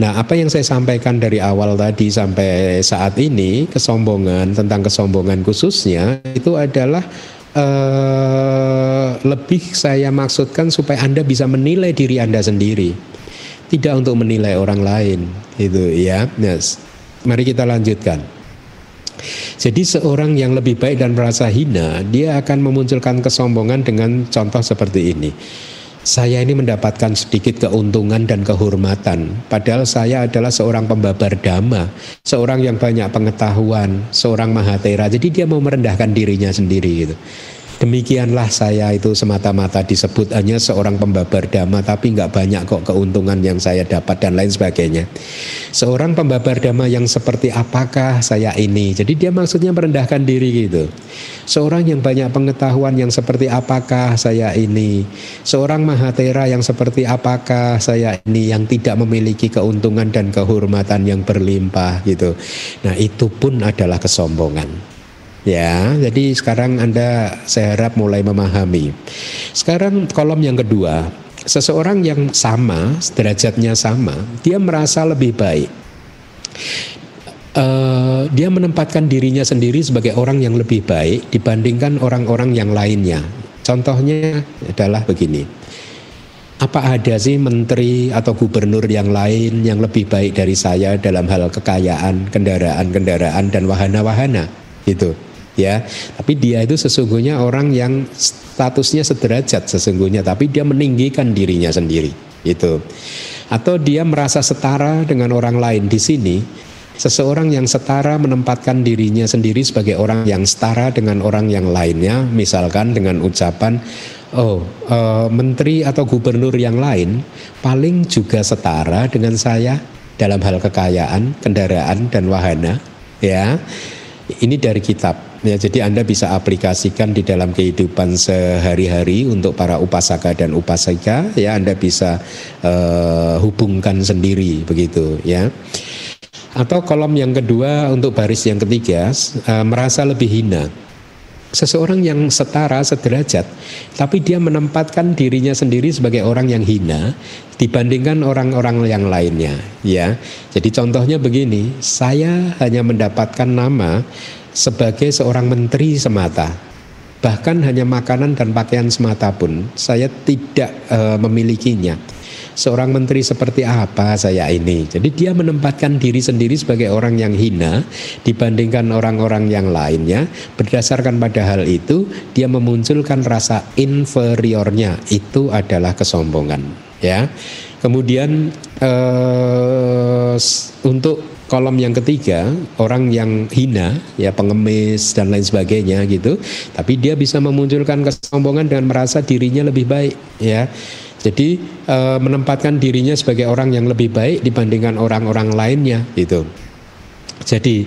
Nah, apa yang saya sampaikan dari awal tadi sampai saat ini, kesombongan tentang kesombongan khususnya itu adalah uh, lebih saya maksudkan supaya Anda bisa menilai diri Anda sendiri. Tidak untuk menilai orang lain, itu ya. Yes. Mari kita lanjutkan. Jadi seorang yang lebih baik dan merasa hina, dia akan memunculkan kesombongan dengan contoh seperti ini saya ini mendapatkan sedikit keuntungan dan kehormatan. Padahal saya adalah seorang pembabar dhamma, seorang yang banyak pengetahuan, seorang mahatera. Jadi dia mau merendahkan dirinya sendiri gitu. Demikianlah saya itu semata-mata disebut hanya seorang pembabar dhamma tapi nggak banyak kok keuntungan yang saya dapat dan lain sebagainya. Seorang pembabar dhamma yang seperti apakah saya ini? Jadi dia maksudnya merendahkan diri gitu. Seorang yang banyak pengetahuan yang seperti apakah saya ini? Seorang mahatera yang seperti apakah saya ini yang tidak memiliki keuntungan dan kehormatan yang berlimpah gitu. Nah, itu pun adalah kesombongan. Ya, jadi sekarang Anda saya harap mulai memahami. Sekarang kolom yang kedua, seseorang yang sama, derajatnya sama, dia merasa lebih baik. Uh, dia menempatkan dirinya sendiri sebagai orang yang lebih baik dibandingkan orang-orang yang lainnya. Contohnya adalah begini. Apa ada sih menteri atau gubernur yang lain yang lebih baik dari saya dalam hal kekayaan, kendaraan-kendaraan dan wahana-wahana? Gitu ya. Tapi dia itu sesungguhnya orang yang statusnya sederajat sesungguhnya tapi dia meninggikan dirinya sendiri itu atau dia merasa setara dengan orang lain di sini seseorang yang setara menempatkan dirinya sendiri sebagai orang yang setara dengan orang yang lainnya misalkan dengan ucapan oh e, menteri atau gubernur yang lain paling juga setara dengan saya dalam hal kekayaan kendaraan dan wahana ya. Ini dari kitab Ya, jadi Anda bisa aplikasikan di dalam kehidupan sehari-hari untuk para upasaka dan upasika ya Anda bisa uh, hubungkan sendiri begitu ya. Atau kolom yang kedua untuk baris yang ketiga uh, merasa lebih hina. Seseorang yang setara sederajat tapi dia menempatkan dirinya sendiri sebagai orang yang hina dibandingkan orang-orang yang lainnya ya. Jadi contohnya begini, saya hanya mendapatkan nama sebagai seorang menteri semata bahkan hanya makanan dan pakaian semata pun saya tidak e, memilikinya. Seorang menteri seperti apa saya ini? Jadi dia menempatkan diri sendiri sebagai orang yang hina dibandingkan orang-orang yang lainnya. Berdasarkan pada hal itu dia memunculkan rasa inferiornya. Itu adalah kesombongan ya. Kemudian e, untuk kolom yang ketiga orang yang hina ya pengemis dan lain sebagainya gitu. Tapi dia bisa memunculkan kesombongan dengan merasa dirinya lebih baik ya. Jadi e, menempatkan dirinya sebagai orang yang lebih baik dibandingkan orang-orang lainnya gitu. Jadi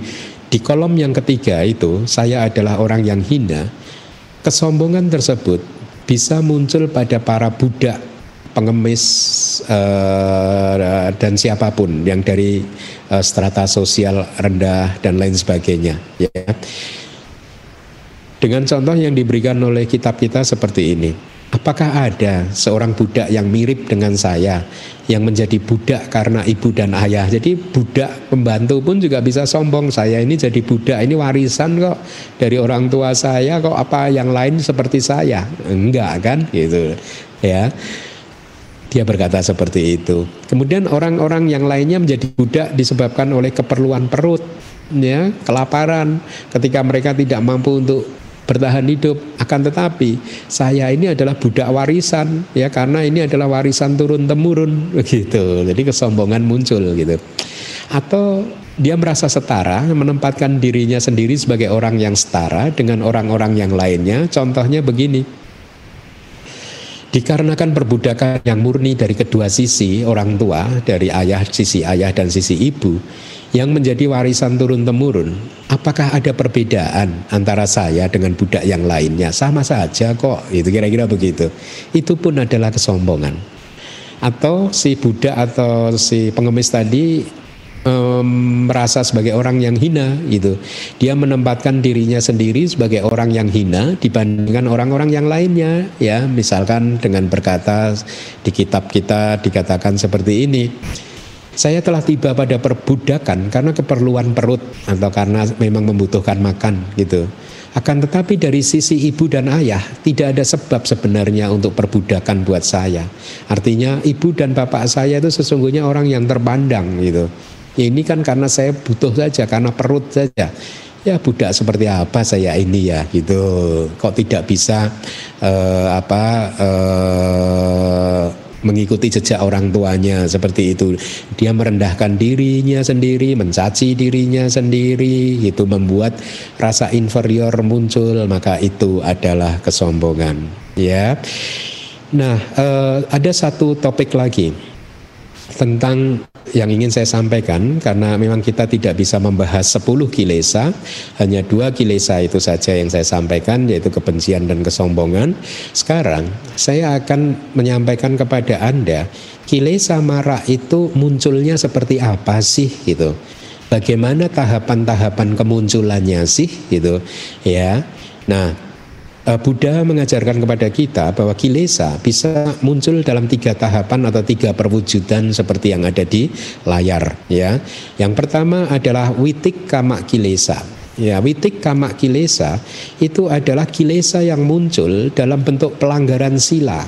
di kolom yang ketiga itu saya adalah orang yang hina kesombongan tersebut bisa muncul pada para budak pengemis uh, dan siapa pun yang dari uh, strata sosial rendah dan lain sebagainya ya dengan contoh yang diberikan oleh kitab kita seperti ini Apakah ada seorang budak yang mirip dengan saya yang menjadi budak karena ibu dan ayah? Jadi budak pembantu pun juga bisa sombong. Saya ini jadi budak, ini warisan kok dari orang tua saya kok apa yang lain seperti saya? Enggak kan gitu. Ya. Dia berkata seperti itu. Kemudian orang-orang yang lainnya menjadi budak disebabkan oleh keperluan perut, ya, kelaparan. Ketika mereka tidak mampu untuk bertahan hidup akan tetapi saya ini adalah budak warisan ya karena ini adalah warisan turun temurun begitu jadi kesombongan muncul gitu atau dia merasa setara menempatkan dirinya sendiri sebagai orang yang setara dengan orang-orang yang lainnya contohnya begini dikarenakan perbudakan yang murni dari kedua sisi orang tua dari ayah sisi ayah dan sisi ibu yang menjadi warisan turun temurun, apakah ada perbedaan antara saya dengan budak yang lainnya? Sama saja kok, itu kira-kira begitu. Itu pun adalah kesombongan. Atau si budak atau si pengemis tadi um, merasa sebagai orang yang hina gitu. Dia menempatkan dirinya sendiri sebagai orang yang hina dibandingkan orang-orang yang lainnya ya. Misalkan dengan berkata di kitab kita dikatakan seperti ini saya telah tiba pada perbudakan karena keperluan perut atau karena memang membutuhkan makan gitu. Akan tetapi dari sisi ibu dan ayah tidak ada sebab sebenarnya untuk perbudakan buat saya. Artinya ibu dan bapak saya itu sesungguhnya orang yang terpandang gitu. Ini kan karena saya butuh saja karena perut saja. Ya budak seperti apa saya ini ya gitu. Kok tidak bisa uh, apa uh, mengikuti jejak orang tuanya seperti itu. Dia merendahkan dirinya sendiri, mencaci dirinya sendiri, itu membuat rasa inferior muncul, maka itu adalah kesombongan. Ya. Nah, eh, ada satu topik lagi tentang yang ingin saya sampaikan karena memang kita tidak bisa membahas 10 kilesa hanya dua kilesa itu saja yang saya sampaikan yaitu kebencian dan kesombongan. Sekarang saya akan menyampaikan kepada Anda kilesa marah itu munculnya seperti apa sih gitu? Bagaimana tahapan-tahapan kemunculannya sih gitu? Ya. Nah Buddha mengajarkan kepada kita bahwa kilesa bisa muncul dalam tiga tahapan atau tiga perwujudan seperti yang ada di layar ya. Yang pertama adalah witik kama kilesa. Ya, witik kama kilesa itu adalah kilesa yang muncul dalam bentuk pelanggaran sila.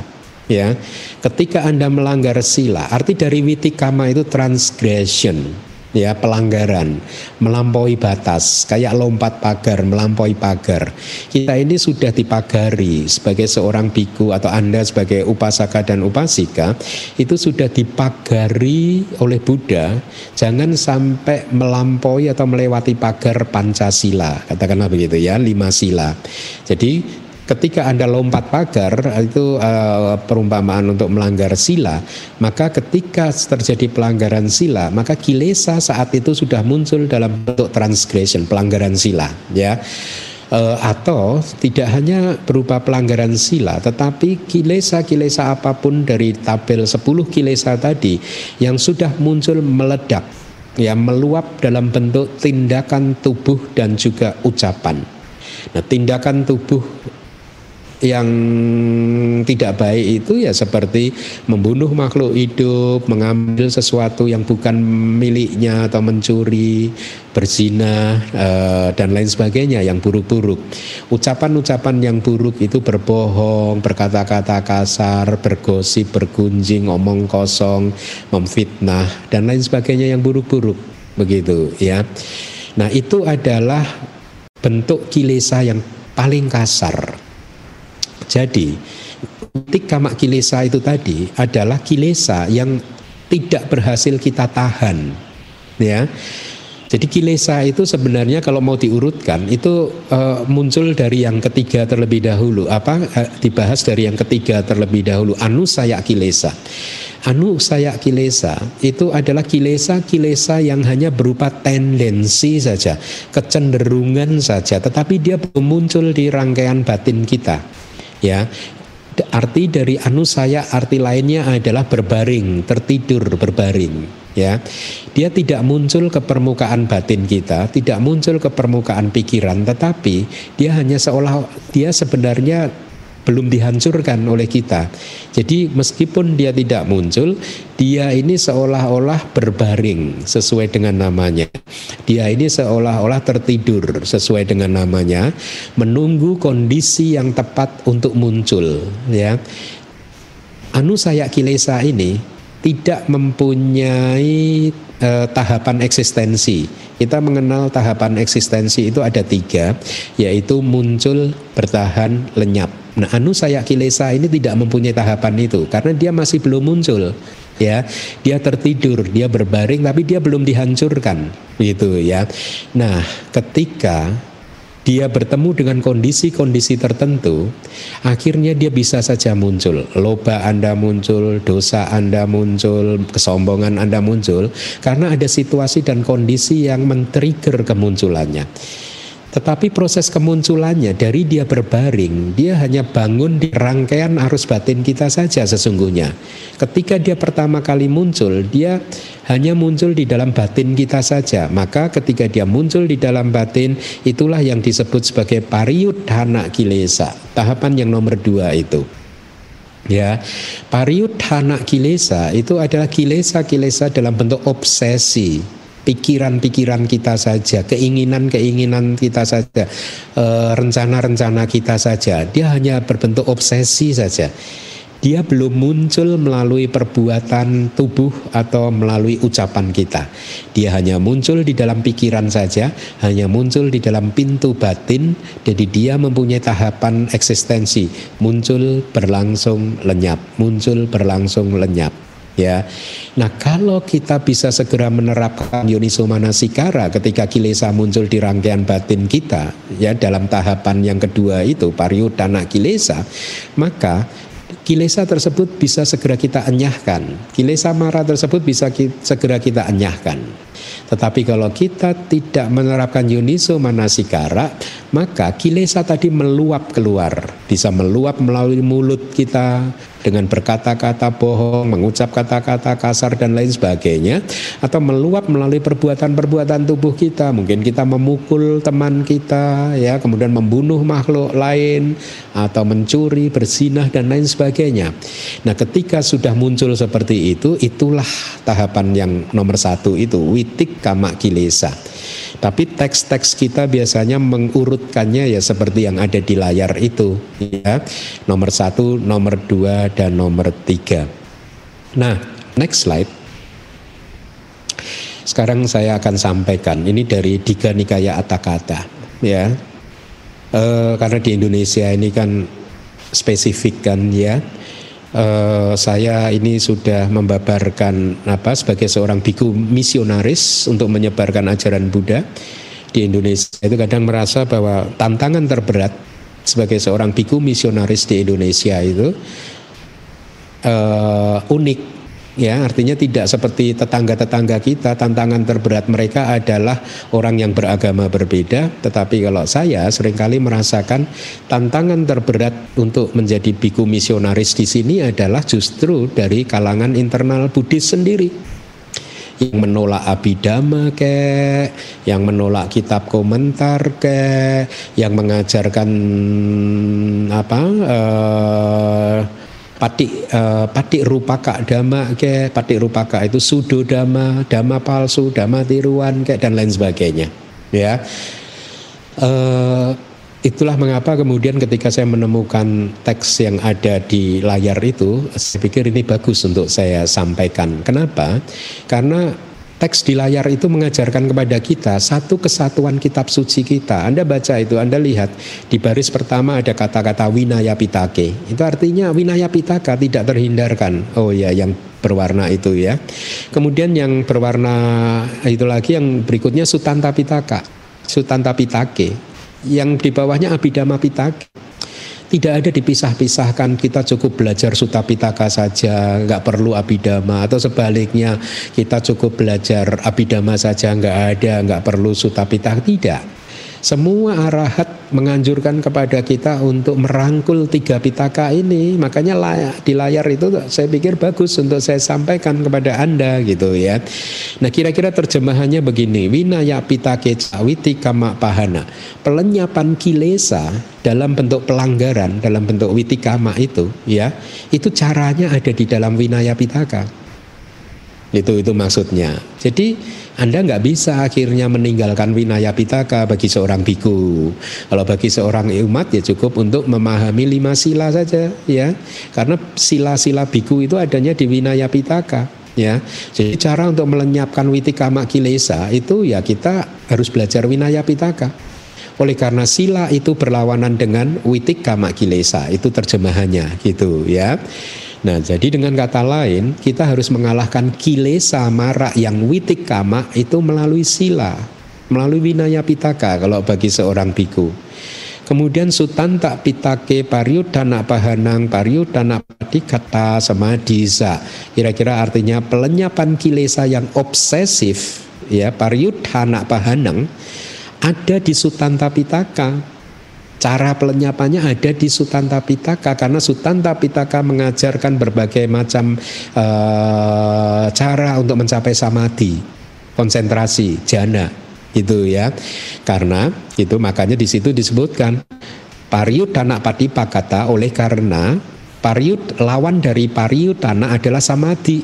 Ya, ketika Anda melanggar sila, arti dari witik kama itu transgression ya pelanggaran, melampaui batas, kayak lompat pagar, melampaui pagar. Kita ini sudah dipagari sebagai seorang biku atau Anda sebagai upasaka dan upasika itu sudah dipagari oleh Buddha, jangan sampai melampaui atau melewati pagar Pancasila, katakanlah begitu ya, lima sila. Jadi ketika Anda lompat pagar itu uh, perumpamaan untuk melanggar sila, maka ketika terjadi pelanggaran sila, maka kilesa saat itu sudah muncul dalam bentuk transgression, pelanggaran sila, ya. Uh, atau tidak hanya berupa pelanggaran sila tetapi kilesa-kilesa apa pun dari tabel 10 kilesa tadi yang sudah muncul meledak ya meluap dalam bentuk tindakan tubuh dan juga ucapan. Nah, tindakan tubuh yang tidak baik itu ya seperti membunuh makhluk hidup, mengambil sesuatu yang bukan miliknya atau mencuri, berzina uh, dan lain sebagainya yang buruk-buruk. Ucapan-ucapan yang buruk itu berbohong, berkata-kata kasar, bergosip, bergunjing, omong kosong, memfitnah dan lain sebagainya yang buruk-buruk. Begitu ya. Nah, itu adalah bentuk kilesa yang paling kasar jadi titik kamak kilesa itu tadi adalah kilesa yang tidak berhasil kita tahan. Ya. Jadi kilesa itu sebenarnya kalau mau diurutkan itu uh, muncul dari yang ketiga terlebih dahulu. Apa uh, dibahas dari yang ketiga terlebih dahulu? Anu saya kilesa. Anu saya kilesa itu adalah kilesa-kilesa yang hanya berupa tendensi saja, kecenderungan saja, tetapi dia muncul di rangkaian batin kita ya. Arti dari anusaya arti lainnya adalah berbaring tertidur berbaring ya. Dia tidak muncul ke permukaan batin kita tidak muncul ke permukaan pikiran tetapi dia hanya seolah dia sebenarnya belum dihancurkan oleh kita. Jadi meskipun dia tidak muncul, dia ini seolah-olah berbaring sesuai dengan namanya. Dia ini seolah-olah tertidur sesuai dengan namanya, menunggu kondisi yang tepat untuk muncul, ya. Anu saya kilesa ini tidak mempunyai eh, tahapan eksistensi. Kita mengenal tahapan eksistensi itu ada tiga, yaitu muncul, bertahan, lenyap. Nah, anu saya kilesa ini tidak mempunyai tahapan itu karena dia masih belum muncul. Ya, dia tertidur, dia berbaring tapi dia belum dihancurkan, gitu ya. Nah, ketika dia bertemu dengan kondisi-kondisi tertentu, akhirnya dia bisa saja muncul. Loba Anda muncul, dosa Anda muncul, kesombongan Anda muncul, karena ada situasi dan kondisi yang men-trigger kemunculannya. Tetapi proses kemunculannya dari dia berbaring, dia hanya bangun di rangkaian arus batin kita saja sesungguhnya. Ketika dia pertama kali muncul, dia hanya muncul di dalam batin kita saja. Maka ketika dia muncul di dalam batin, itulah yang disebut sebagai pariyudhana kilesa. Tahapan yang nomor dua itu. Ya, pariyudhana kilesa itu adalah kilesa-kilesa dalam bentuk obsesi pikiran-pikiran kita saja, keinginan-keinginan kita saja, eh, rencana-rencana kita saja. Dia hanya berbentuk obsesi saja. Dia belum muncul melalui perbuatan tubuh atau melalui ucapan kita. Dia hanya muncul di dalam pikiran saja, hanya muncul di dalam pintu batin. Jadi dia mempunyai tahapan eksistensi, muncul berlangsung lenyap, muncul berlangsung lenyap ya. Nah, kalau kita bisa segera menerapkan Yoniso Manasikara ketika kilesa muncul di rangkaian batin kita ya dalam tahapan yang kedua itu pariyudana kilesa, maka kilesa tersebut bisa segera kita enyahkan. Kilesa mara tersebut bisa ki, segera kita enyahkan. Tetapi kalau kita tidak menerapkan Yuniso Manasikara, maka kilesa tadi meluap keluar, bisa meluap melalui mulut kita, dengan berkata-kata bohong, mengucap kata-kata kasar dan lain sebagainya atau meluap melalui perbuatan-perbuatan tubuh kita. Mungkin kita memukul teman kita ya, kemudian membunuh makhluk lain atau mencuri, bersinah dan lain sebagainya. Nah, ketika sudah muncul seperti itu, itulah tahapan yang nomor satu itu witik kama kilesa. Tapi teks-teks kita biasanya mengurutkannya ya seperti yang ada di layar itu ya. Nomor satu, nomor dua, dan nomor tiga. Nah, next slide. Sekarang saya akan sampaikan ini dari Diga Nikaya Atakata ya. E, karena di Indonesia ini kan spesifik kan ya uh, saya ini sudah membabarkan apa sebagai seorang biku misionaris untuk menyebarkan ajaran Buddha di Indonesia. Itu kadang merasa bahwa tantangan terberat sebagai seorang biku misionaris di Indonesia itu uh, unik ya artinya tidak seperti tetangga-tetangga kita tantangan terberat mereka adalah orang yang beragama berbeda. Tetapi kalau saya sering kali merasakan tantangan terberat untuk menjadi biku misionaris di sini adalah justru dari kalangan internal Buddhis sendiri. Yang menolak abidama ke, yang menolak kitab komentar ke, yang mengajarkan apa uh, patik uh, patik rupaka dama ke? Patik rupaka itu sudo dama dama palsu dama tiruan ke? Dan lain sebagainya. Ya. Uh, itulah mengapa kemudian ketika saya menemukan teks yang ada di layar itu saya pikir ini bagus untuk saya sampaikan. Kenapa? Karena teks di layar itu mengajarkan kepada kita satu kesatuan kitab suci kita. Anda baca itu, Anda lihat di baris pertama ada kata-kata winaya pitake. Itu artinya winaya pitaka tidak terhindarkan. Oh ya, yang berwarna itu ya. Kemudian yang berwarna itu lagi yang berikutnya sutanta pitaka. Sutanta pitake. Yang di bawahnya abidama pitake tidak ada dipisah-pisahkan kita cukup belajar Sutta Pitaka saja nggak perlu abidama atau sebaliknya kita cukup belajar abidama saja nggak ada nggak perlu Sutta Pitaka. Tidak Semua arahat menganjurkan kepada kita untuk merangkul tiga pitaka ini. Makanya di layar itu saya pikir bagus untuk saya sampaikan kepada Anda gitu ya. Nah kira-kira terjemahannya begini. Winaya pitake cawiti kama pahana. Pelenyapan kilesa dalam bentuk pelanggaran, dalam bentuk witikama itu ya. Itu caranya ada di dalam winaya pitaka. Itu itu maksudnya. Jadi anda nggak bisa akhirnya meninggalkan winaya pitaka bagi seorang biku. Kalau bagi seorang umat ya cukup untuk memahami lima sila saja ya. Karena sila-sila biku itu adanya di winaya pitaka ya. Jadi cara untuk melenyapkan witikama kilesa itu ya kita harus belajar winaya pitaka. Oleh karena sila itu berlawanan dengan witik kama kilesa, itu terjemahannya gitu ya. Nah, jadi dengan kata lain, kita harus mengalahkan kilesa mara yang witik kama itu melalui sila, melalui winaya pitaka kalau bagi seorang biku. Kemudian sutanta pitake pariudana pahanang pariudana padikata samadisa. Kira-kira artinya pelenyapan kilesa yang obsesif ya pariudana pahanang ada di sutanta pitaka Cara pelenyapannya ada di Sutanta Pitaka karena Sutanta Pitaka mengajarkan berbagai macam uh, cara untuk mencapai samadhi, konsentrasi, jana itu ya. Karena itu makanya di situ disebutkan pariut tanah pati pakata oleh karena pariut lawan dari pariut tanah adalah samadhi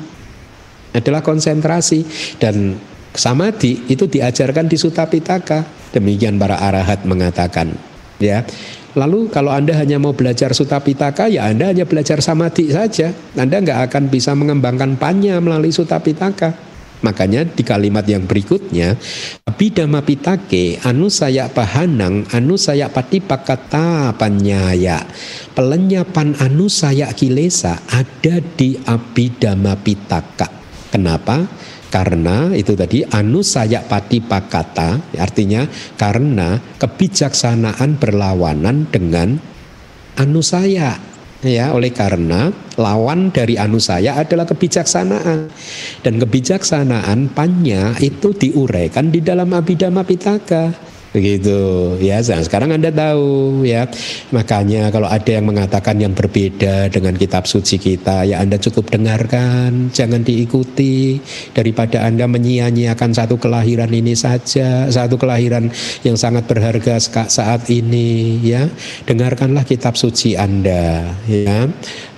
adalah konsentrasi. Dan samadhi itu diajarkan di Sutapitaka. Demikian para arahat mengatakan ya. Lalu kalau Anda hanya mau belajar Sutta Pitaka ya Anda hanya belajar samadhi saja. Anda nggak akan bisa mengembangkan panya melalui Sutta Pitaka. Makanya di kalimat yang berikutnya Abhidhamma pitake anu saya pahanang anu saya patipakata panyaya Pelenyapan anu saya kilesa ada di Abhidhamma pitaka Kenapa? Karena itu tadi anu saya pati pakata artinya karena kebijaksanaan berlawanan dengan anu saya ya oleh karena lawan dari anu saya adalah kebijaksanaan. Dan kebijaksanaan panya itu diuraikan di dalam abidama pitaka begitu. Ya nah, sekarang anda tahu ya. Makanya kalau ada yang mengatakan yang berbeda dengan kitab suci kita ya anda cukup dengarkan. Jangan diikuti. Daripada anda menyia-nyiakan satu kelahiran ini saja satu kelahiran yang sangat berharga saat ini ya. Dengarkanlah kitab suci anda ya.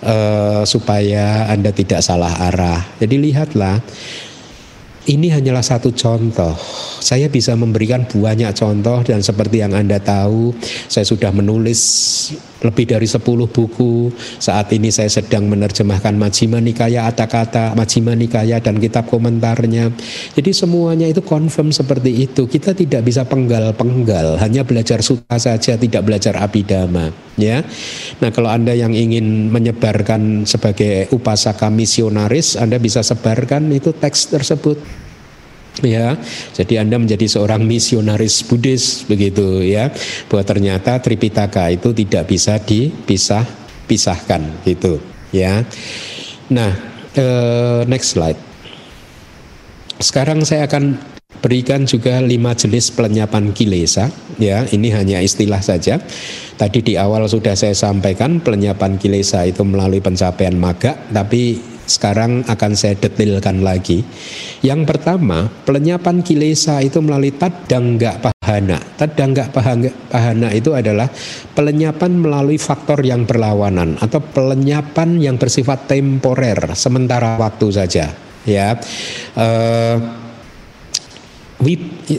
Uh, supaya anda tidak salah arah. Jadi lihatlah ini hanyalah satu contoh. Saya bisa memberikan banyak contoh dan seperti yang Anda tahu, saya sudah menulis lebih dari 10 buku. Saat ini saya sedang menerjemahkan Majjhima Nikaya Atakata, Majjhima Nikaya dan kitab komentarnya. Jadi semuanya itu confirm seperti itu. Kita tidak bisa penggal-penggal, hanya belajar suta saja, tidak belajar abidama, ya. Nah, kalau Anda yang ingin menyebarkan sebagai upasaka misionaris, Anda bisa sebarkan itu teks tersebut ya jadi anda menjadi seorang misionaris Buddhis begitu ya. Bahwa ternyata Tripitaka itu tidak bisa dipisah pisahkan gitu ya. Nah uh, next slide. Sekarang saya akan berikan juga lima jenis pelenyapan kilesa ya. Ini hanya istilah saja. Tadi di awal sudah saya sampaikan pelenyapan kilesa itu melalui pencapaian maga tapi sekarang akan saya detailkan lagi. Yang pertama, pelenyapan kilesa itu melalui tadangga pahana. Tadangga pahana itu adalah pelenyapan melalui faktor yang berlawanan atau pelenyapan yang bersifat temporer, sementara waktu saja. Ya, uh,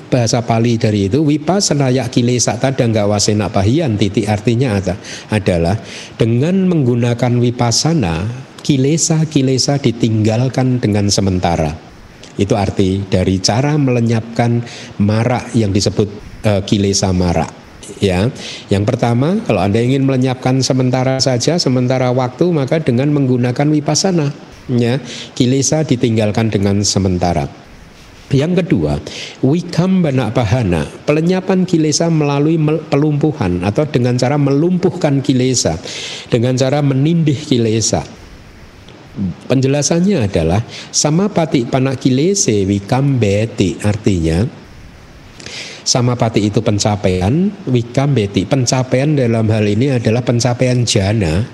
bahasa Pali dari itu wipasana kilesa tadangga wasena pahian titik artinya adalah dengan menggunakan wipasana kilesa-kilesa ditinggalkan dengan sementara. Itu arti dari cara melenyapkan marak yang disebut uh, kilesa marak. Ya, yang pertama kalau anda ingin melenyapkan sementara saja, sementara waktu maka dengan menggunakan wipasana. Ya, kilesa ditinggalkan dengan sementara. Yang kedua, wikam banak bahana, pelenyapan kilesa melalui pelumpuhan atau dengan cara melumpuhkan kilesa, dengan cara menindih kilesa. Penjelasannya adalah sama pati panakilese wikambeti artinya Samapati itu pencapaian, wikambeti pencapaian dalam hal ini adalah pencapaian jana.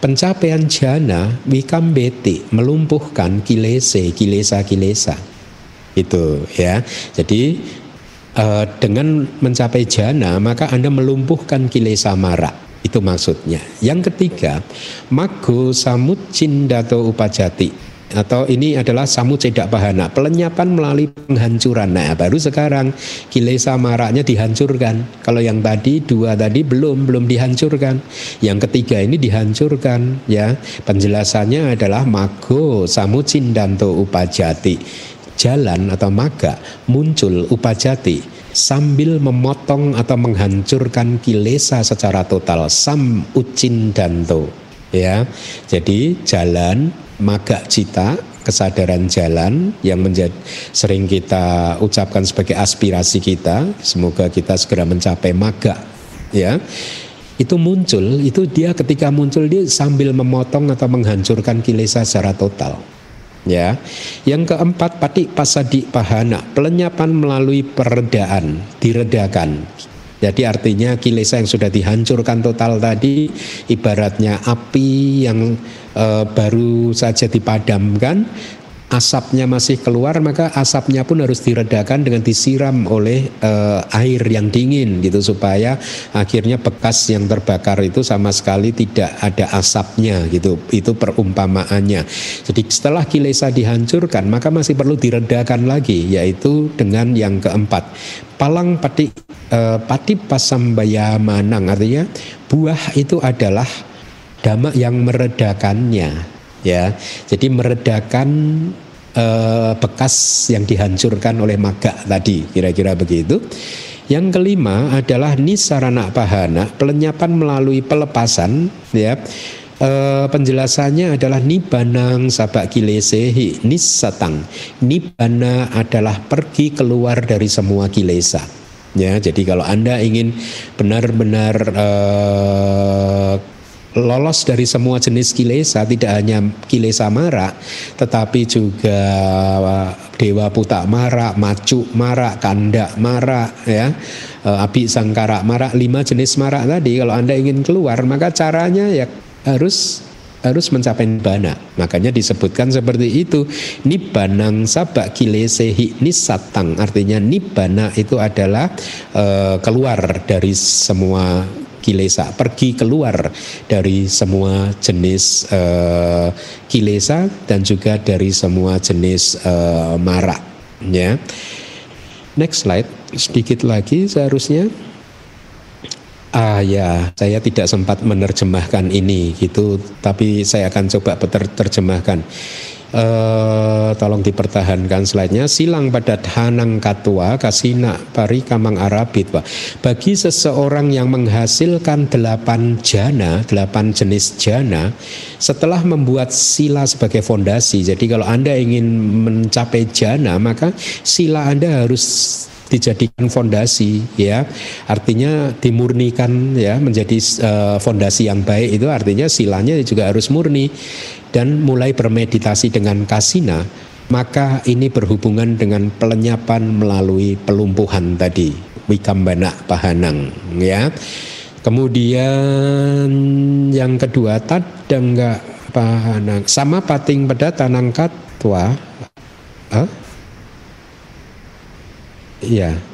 Pencapaian jana wikambeti melumpuhkan kilese, kilesa-kilesa. Itu ya. Jadi uh, dengan mencapai jana maka Anda melumpuhkan kilesa mara. Itu maksudnya. Yang ketiga, mago samut cindato upajati. Atau ini adalah samu cedak bahana pelenyapan melalui penghancuran. Nah baru sekarang kilesa maraknya dihancurkan. Kalau yang tadi dua tadi belum belum dihancurkan. Yang ketiga ini dihancurkan ya. Penjelasannya adalah mago samu cindanto upajati. Jalan atau maga muncul upajati sambil memotong atau menghancurkan kilesa secara total sam ucin danto ya. Jadi jalan maga cita kesadaran jalan yang menjadi sering kita ucapkan sebagai aspirasi kita semoga kita segera mencapai maga ya. Itu muncul itu dia ketika muncul dia sambil memotong atau menghancurkan kilesa secara total ya. Yang keempat pati pasadi pahana pelenyapan melalui peredaan diredakan. Jadi artinya kilesa yang sudah dihancurkan total tadi ibaratnya api yang e, baru saja dipadamkan asapnya masih keluar maka asapnya pun harus diredakan dengan disiram oleh e, air yang dingin gitu supaya akhirnya bekas yang terbakar itu sama sekali tidak ada asapnya gitu. Itu perumpamaannya. Jadi setelah kilesa dihancurkan maka masih perlu diredakan lagi yaitu dengan yang keempat. Palang pati e, pati pasambaya manang artinya buah itu adalah dhamma yang meredakannya ya. Jadi meredakan eh, bekas yang dihancurkan oleh maga tadi kira-kira begitu yang kelima adalah nisarana pahana, pelenyapan melalui pelepasan ya. E, penjelasannya adalah nibanang sabak kilesehi nisatang. Nibana adalah pergi keluar dari semua kilesa. Ya, jadi kalau Anda ingin benar-benar e, lolos dari semua jenis kilesa tidak hanya kilesa mara tetapi juga uh, dewa putak mara, macu mara, kanda mara ya uh, api sangkara mara lima jenis mara tadi kalau anda ingin keluar maka caranya ya harus harus mencapai nibbana. Makanya disebutkan seperti itu. Nibbanang sabak kilesehi nisatang. Artinya nibbana itu adalah uh, keluar dari semua kilesa, pergi keluar dari semua jenis uh, kilesa dan juga dari semua jenis uh, mara. Ya. Next slide, sedikit lagi seharusnya. Ah ya, saya tidak sempat menerjemahkan ini gitu, tapi saya akan coba terjemahkan uh, tolong dipertahankan slide-nya. Silang pada hanang katua kasina pari kamang arabit Pak. bagi seseorang yang menghasilkan delapan jana delapan jenis jana setelah membuat sila sebagai fondasi jadi kalau anda ingin mencapai jana maka sila anda harus dijadikan fondasi ya. Artinya dimurnikan ya menjadi uh, fondasi yang baik. Itu artinya silanya juga harus murni dan mulai bermeditasi dengan kasina, maka ini berhubungan dengan pelenyapan melalui pelumpuhan tadi, wikambana pahanang ya. Kemudian yang kedua tadangga pahanang sama pating pada tanang katwa. Huh? Iya.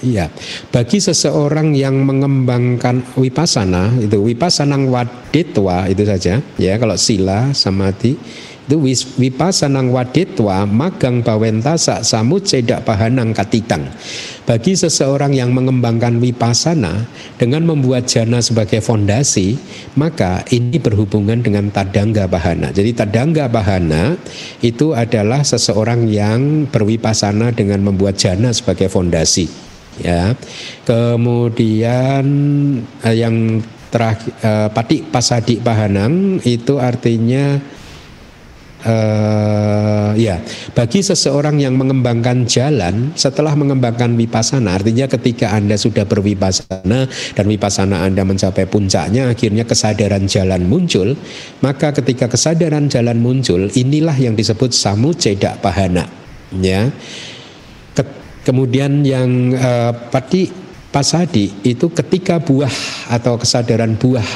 Iya, bagi seseorang yang mengembangkan wipasana itu wipasanang waditwa itu saja. Ya kalau sila samadhi itu wipasanang waditwa magang bawentasa samu cedak pahanang katitang. Bagi seseorang yang mengembangkan wipasana dengan membuat jana sebagai fondasi maka ini berhubungan dengan tadangga bahana. Jadi tadangga bahana itu adalah seseorang yang berwipasana dengan membuat jana sebagai fondasi ya. Kemudian eh, yang terakhir eh, pati pasadi pahanang itu artinya uh, ya bagi seseorang yang mengembangkan jalan setelah mengembangkan wipasana artinya ketika anda sudah berwipasana dan wipasana anda mencapai puncaknya akhirnya kesadaran jalan muncul maka ketika kesadaran jalan muncul inilah yang disebut samu cedak pahana ya Kemudian yang uh, pati pasadi itu ketika buah atau kesadaran buah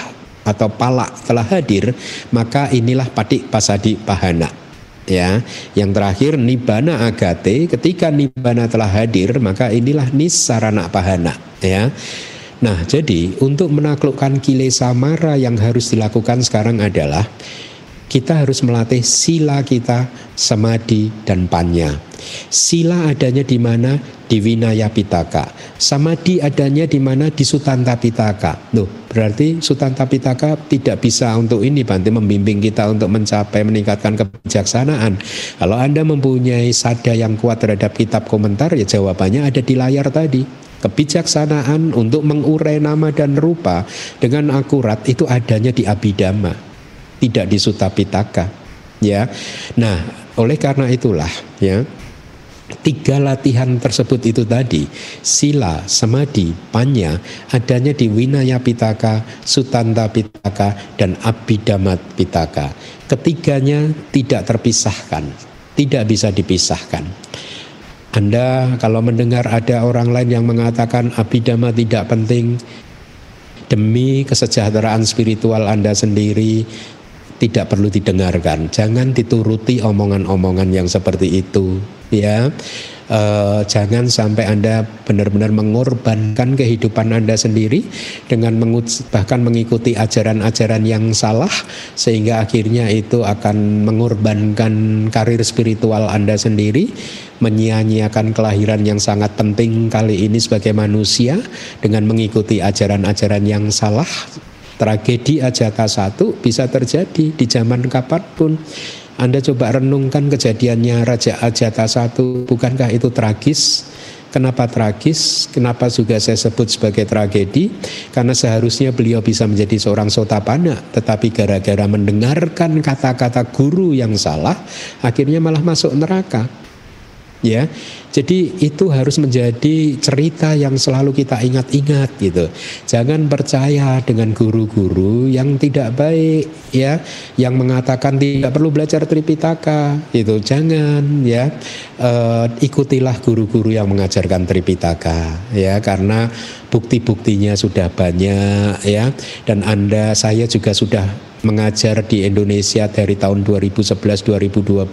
atau palak telah hadir, maka inilah pati pasadi pahana. Ya, yang terakhir nibana agate, ketika nibana telah hadir, maka inilah nisarana pahana. Ya. Nah, jadi untuk menaklukkan kilesa mara yang harus dilakukan sekarang adalah kita harus melatih sila kita, samadhi dan panya. Sila adanya di mana? Di Winaya Pitaka. Samadhi adanya di mana? Di Sutanta Pitaka. Loh, berarti Sutanta Pitaka tidak bisa untuk ini Bante membimbing kita untuk mencapai meningkatkan kebijaksanaan. Kalau Anda mempunyai sada yang kuat terhadap kitab komentar ya jawabannya ada di layar tadi kebijaksanaan untuk mengurai nama dan rupa dengan akurat itu adanya di Abhidhamma tidak di Sutapitaka ya nah oleh karena itulah ya tiga latihan tersebut itu tadi sila, samadhi, panya adanya di Winaya Pitaka, Sutanta Pitaka dan Abhidamat Pitaka. Ketiganya tidak terpisahkan, tidak bisa dipisahkan. Anda kalau mendengar ada orang lain yang mengatakan Abhidhamma tidak penting demi kesejahteraan spiritual Anda sendiri, tidak perlu didengarkan. Jangan dituruti omongan-omongan yang seperti itu, ya. E, jangan sampai Anda benar-benar mengorbankan kehidupan Anda sendiri dengan bahkan mengikuti ajaran-ajaran yang salah sehingga akhirnya itu akan mengorbankan karir spiritual Anda sendiri, menyia-nyiakan kelahiran yang sangat penting kali ini sebagai manusia dengan mengikuti ajaran-ajaran yang salah Tragedi Ajata satu bisa terjadi di zaman kapan pun. Anda coba renungkan kejadiannya Raja Ajata satu, bukankah itu tragis? Kenapa tragis? Kenapa juga saya sebut sebagai tragedi? Karena seharusnya beliau bisa menjadi seorang sotapana, tetapi gara-gara mendengarkan kata-kata guru yang salah, akhirnya malah masuk neraka. Ya, jadi itu harus menjadi cerita yang selalu kita ingat-ingat gitu. Jangan percaya dengan guru-guru yang tidak baik ya, yang mengatakan tidak perlu belajar Tripitaka itu. Jangan ya. E, ikutilah guru-guru yang mengajarkan Tripitaka ya karena bukti-buktinya sudah banyak ya dan Anda saya juga sudah mengajar di Indonesia dari tahun 2011 2012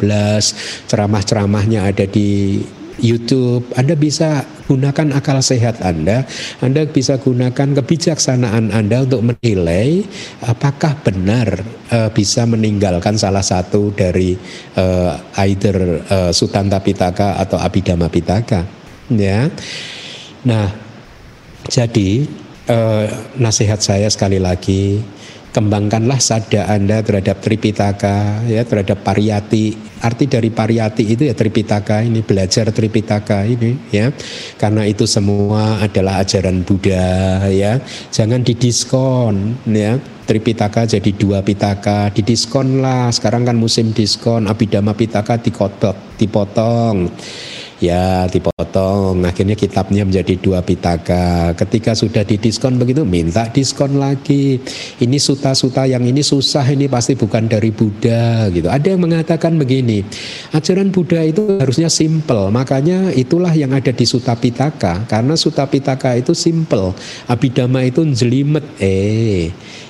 ceramah-ceramahnya ada di YouTube, Anda bisa gunakan akal sehat Anda, Anda bisa gunakan kebijaksanaan Anda untuk menilai apakah benar uh, bisa meninggalkan salah satu dari uh, either uh, Sutanta Pitaka atau Abhidhamma Pitaka. Ya. Nah, jadi uh, nasihat saya sekali lagi kembangkanlah sada Anda terhadap Tripitaka ya terhadap pariyati. Arti dari pariyati itu ya Tripitaka ini belajar Tripitaka ini ya. Karena itu semua adalah ajaran Buddha ya. Jangan didiskon ya. Tripitaka jadi dua pitaka didiskon lah sekarang kan musim diskon Abhidhamma Pitaka dikotok dipotong ya dipotong. Akhirnya kitabnya menjadi dua pitaka. Ketika sudah didiskon begitu minta diskon lagi. Ini suta-suta yang ini susah ini pasti bukan dari Buddha gitu. Ada yang mengatakan begini ajaran Buddha itu harusnya simple. Makanya itulah yang ada di suta pitaka. Karena suta pitaka itu simple. Abidama itu jelimet eh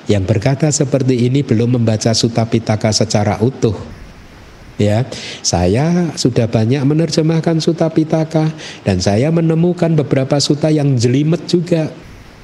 yang berkata seperti ini belum membaca suta pitaka secara utuh ya saya sudah banyak menerjemahkan suta pitaka dan saya menemukan beberapa suta yang jelimet juga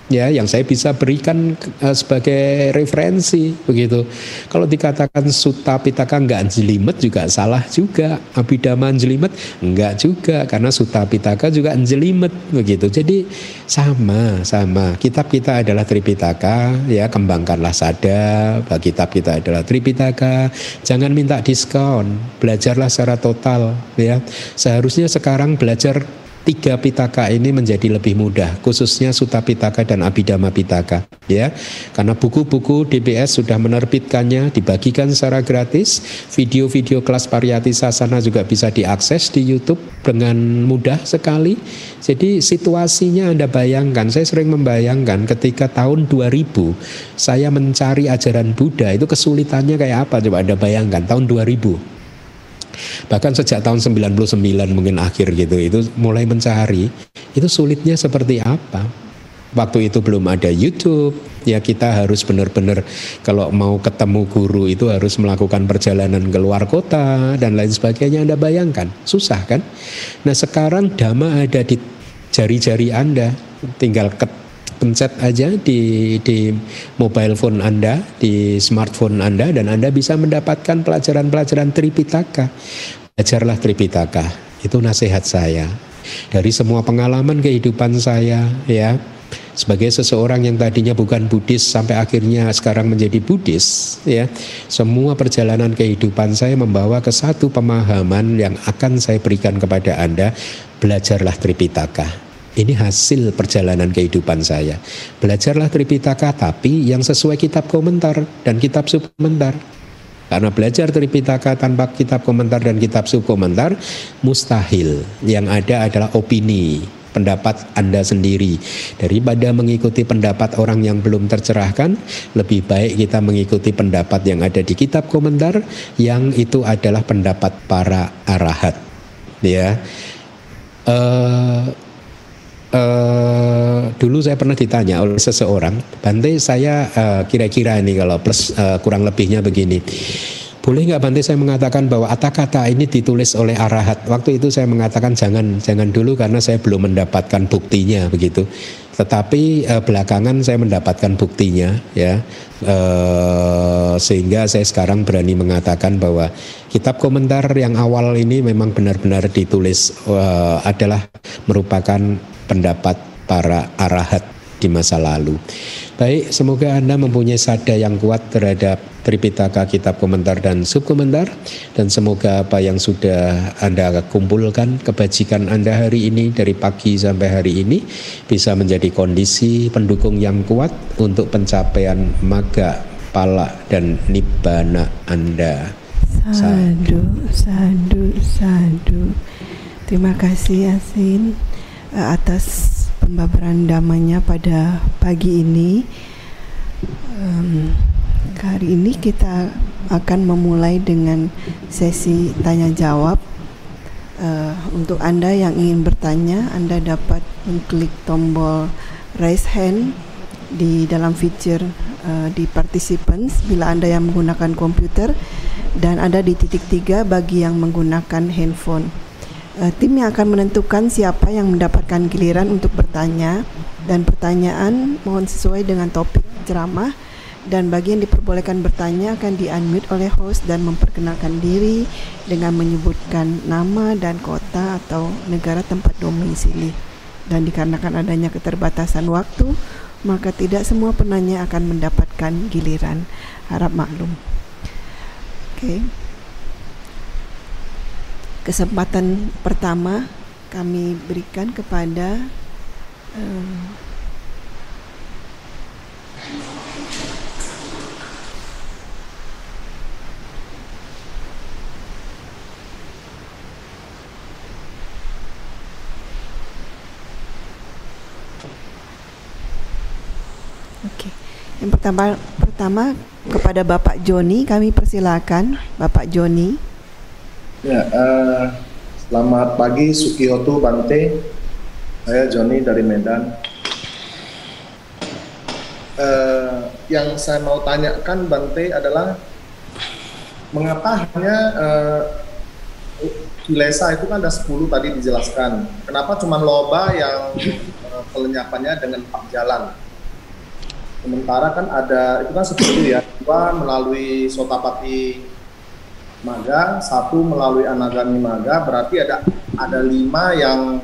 ya yang saya bisa berikan uh, sebagai referensi begitu. Kalau dikatakan suta pitaka enggak jelimet juga salah juga. Abhidhamma jelimet enggak juga karena suta pitaka juga jelimet begitu. Jadi sama sama. Kitab kita adalah Tripitaka ya kembangkanlah sada kitab kita adalah Tripitaka. Jangan minta diskon, belajarlah secara total ya. Seharusnya sekarang belajar tiga pitaka ini menjadi lebih mudah, khususnya Suta Pitaka dan Abhidhamma Pitaka, ya. Karena buku-buku DBS sudah menerbitkannya, dibagikan secara gratis. Video-video kelas Pariyati Sasana juga bisa diakses di YouTube dengan mudah sekali. Jadi situasinya Anda bayangkan, saya sering membayangkan ketika tahun 2000 saya mencari ajaran Buddha itu kesulitannya kayak apa coba Anda bayangkan tahun 2000 bahkan sejak tahun 99 mungkin akhir gitu itu mulai mencari itu sulitnya seperti apa? Waktu itu belum ada YouTube ya kita harus benar-benar kalau mau ketemu guru itu harus melakukan perjalanan ke luar kota dan lain sebagainya. Anda bayangkan susah kan? Nah sekarang dhamma ada di jari-jari Anda tinggal ket pencet aja di di mobile phone Anda, di smartphone Anda dan Anda bisa mendapatkan pelajaran-pelajaran Tripitaka. Belajarlah Tripitaka. Itu nasihat saya. Dari semua pengalaman kehidupan saya ya. Sebagai seseorang yang tadinya bukan Buddhis sampai akhirnya sekarang menjadi Buddhis ya. Semua perjalanan kehidupan saya membawa ke satu pemahaman yang akan saya berikan kepada Anda, belajarlah Tripitaka ini hasil perjalanan kehidupan saya. Belajarlah Tripitaka tapi yang sesuai kitab komentar dan kitab subkomentar. Karena belajar Tripitaka tanpa kitab komentar dan kitab subkomentar mustahil. Yang ada adalah opini, pendapat Anda sendiri. Daripada mengikuti pendapat orang yang belum tercerahkan, lebih baik kita mengikuti pendapat yang ada di kitab komentar yang itu adalah pendapat para arahat. Ya. Uh, uh, dulu saya pernah ditanya oleh seseorang, Bante saya uh, kira-kira ini kalau plus uh, kurang lebihnya begini. Boleh nggak Bante saya mengatakan bahwa kata-kata ini ditulis oleh arahat? Waktu itu saya mengatakan jangan jangan dulu karena saya belum mendapatkan buktinya begitu. Tetapi eh, belakangan saya mendapatkan buktinya ya eh, sehingga saya sekarang berani mengatakan bahwa kitab komentar yang awal ini memang benar-benar ditulis eh, adalah merupakan pendapat para arahat di masa lalu. Baik, semoga Anda mempunyai sada yang kuat terhadap Tripitaka, kitab komentar dan subkomentar dan semoga apa yang sudah Anda kumpulkan kebajikan Anda hari ini dari pagi sampai hari ini bisa menjadi kondisi pendukung yang kuat untuk pencapaian maga, pala dan nibbana Anda. Sadu, sadu, sadu. Terima kasih Yasin. Eh, atas pembabaran damanya pada pagi ini. Um, hari ini kita akan memulai dengan sesi tanya jawab. Uh, untuk anda yang ingin bertanya, anda dapat mengklik tombol raise hand di dalam feature uh, di participants bila anda yang menggunakan komputer dan ada di titik tiga bagi yang menggunakan handphone uh, tim yang akan menentukan siapa yang mendapatkan giliran untuk bertanya dan pertanyaan mohon sesuai dengan topik ceramah dan bagi yang diperbolehkan bertanya akan di-unmute oleh host dan memperkenalkan diri dengan menyebutkan nama dan kota atau negara tempat domisili. Dan dikarenakan adanya keterbatasan waktu, maka tidak semua penanya akan mendapatkan giliran. Harap maklum. Oke. Okay kesempatan pertama kami berikan kepada um, Oke. Yang pertama pertama kepada Bapak Joni kami persilakan Bapak Joni. Ya, uh, selamat pagi Sukiyoto Bante. Saya Joni dari Medan. Uh, yang saya mau tanyakan Bante adalah mengapa hanya uh, Kilesa itu kan ada 10 tadi dijelaskan. Kenapa cuma loba yang uh, pelenyapannya dengan empat jalan? Sementara kan ada itu kan seperti ya, dua melalui Sotapati maga, satu melalui anagami maga, berarti ada ada lima yang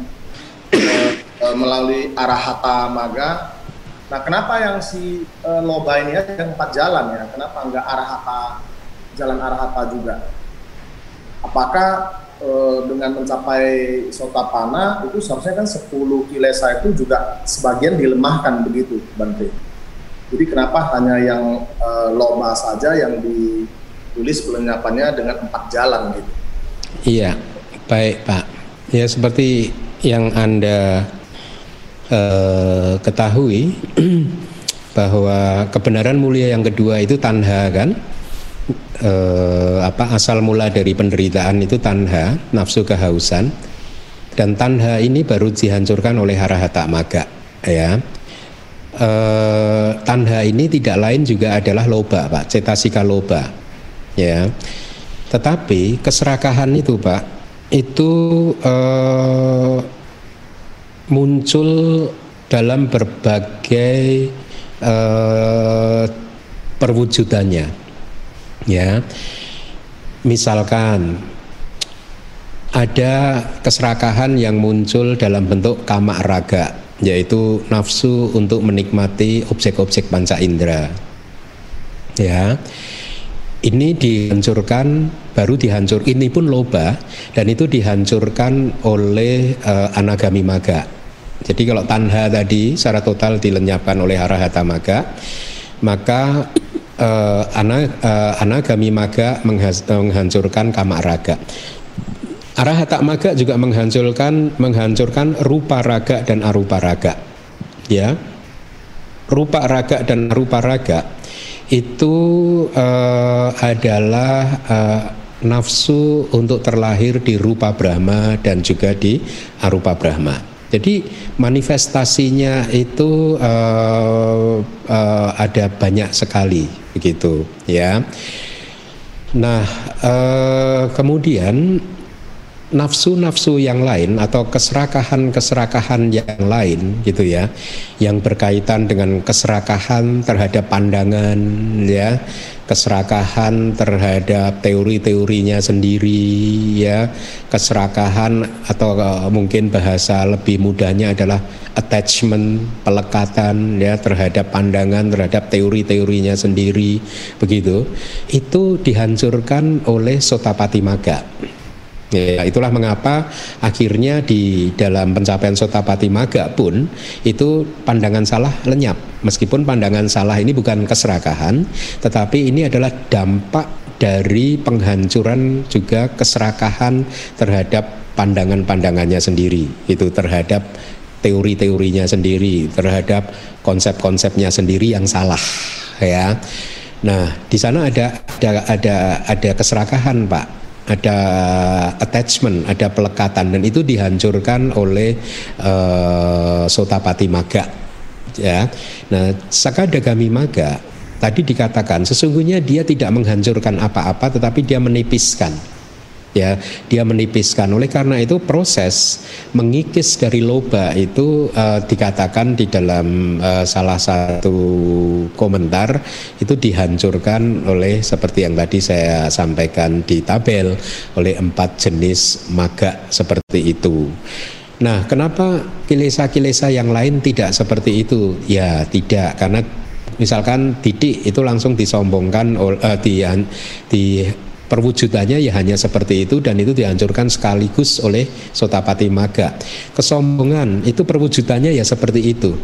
eh, melalui arahata maga. Nah, kenapa yang si eh, loba ini ya yang empat jalan ya? Kenapa enggak arahata jalan arahata juga? Apakah eh, dengan mencapai sotapana itu seharusnya kan 10 kilesa itu juga sebagian dilemahkan begitu, Bante. Jadi kenapa hanya yang loba saja yang di tulis pelenyapannya dengan empat jalan gitu. Iya, baik Pak. Ya seperti yang Anda uh, ketahui bahwa kebenaran mulia yang kedua itu tanha kan, eh, apa asal mula dari penderitaan itu tanha, nafsu kehausan. Dan tanha ini baru dihancurkan oleh harahata maga, ya. Eh, tanha ini tidak lain juga adalah loba, Pak, cetasika loba. Ya. Tetapi keserakahan itu, Pak, itu eh, muncul dalam berbagai eh, perwujudannya. Ya. Misalkan ada keserakahan yang muncul dalam bentuk kamak raga yaitu nafsu untuk menikmati objek-objek panca indera. Ya ini dihancurkan baru dihancur ini pun loba dan itu dihancurkan oleh uh, anagami maga jadi kalau tanha tadi secara total dilenyapkan oleh arahata maga maka uh, ana, uh, anagami maga menghancurkan kama raga. Arahata maga juga menghancurkan menghancurkan rupa raga dan arupa raga. Ya. Rupa raga dan arupa raga itu uh, adalah uh, nafsu untuk terlahir di rupa Brahma dan juga di arupa Brahma. Jadi manifestasinya itu uh, uh, ada banyak sekali begitu ya. Nah uh, kemudian nafsu-nafsu yang lain atau keserakahan-keserakahan yang lain gitu ya yang berkaitan dengan keserakahan terhadap pandangan ya keserakahan terhadap teori-teorinya sendiri ya keserakahan atau uh, mungkin bahasa lebih mudahnya adalah attachment pelekatan ya terhadap pandangan terhadap teori-teorinya sendiri begitu. Itu dihancurkan oleh sotapati maga Ya, itulah mengapa akhirnya di dalam pencapaian sotapati maga pun itu pandangan salah lenyap. Meskipun pandangan salah ini bukan keserakahan, tetapi ini adalah dampak dari penghancuran juga keserakahan terhadap pandangan-pandangannya sendiri. Itu terhadap teori-teorinya sendiri, terhadap konsep-konsepnya sendiri yang salah, ya. Nah, di sana ada ada ada ada keserakahan, Pak ada attachment, ada pelekatan dan itu dihancurkan oleh uh, Sotapati Maga. Ya. Nah, Sakadagami Maga tadi dikatakan sesungguhnya dia tidak menghancurkan apa-apa tetapi dia menipiskan ya dia menipiskan. Oleh karena itu proses mengikis dari loba itu uh, dikatakan di dalam uh, salah satu komentar itu dihancurkan oleh seperti yang tadi saya sampaikan di tabel oleh empat jenis maga seperti itu. Nah kenapa kilesa-kilesa yang lain tidak seperti itu? Ya tidak. Karena misalkan titik itu langsung disombongkan uh, di, di perwujudannya ya hanya seperti itu dan itu dihancurkan sekaligus oleh Sotapati Maga. Kesombongan itu perwujudannya ya seperti itu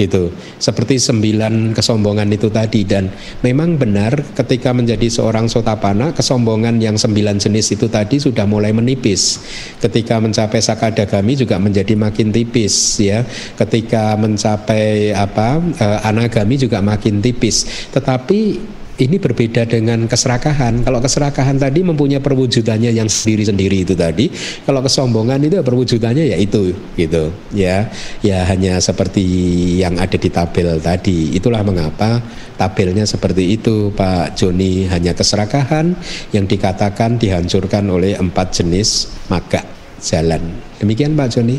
gitu. Seperti sembilan kesombongan itu tadi dan memang benar ketika menjadi seorang sotapana kesombongan yang sembilan jenis itu tadi sudah mulai menipis. Ketika mencapai sakadagami juga menjadi makin tipis ya. Ketika mencapai apa eh, anagami juga makin tipis. Tetapi ini berbeda dengan keserakahan. Kalau keserakahan tadi mempunyai perwujudannya yang sendiri-sendiri itu tadi. Kalau kesombongan itu perwujudannya ya itu gitu ya. Ya hanya seperti yang ada di tabel tadi. Itulah mengapa tabelnya seperti itu Pak Joni hanya keserakahan yang dikatakan dihancurkan oleh empat jenis maga jalan. Demikian Pak Joni.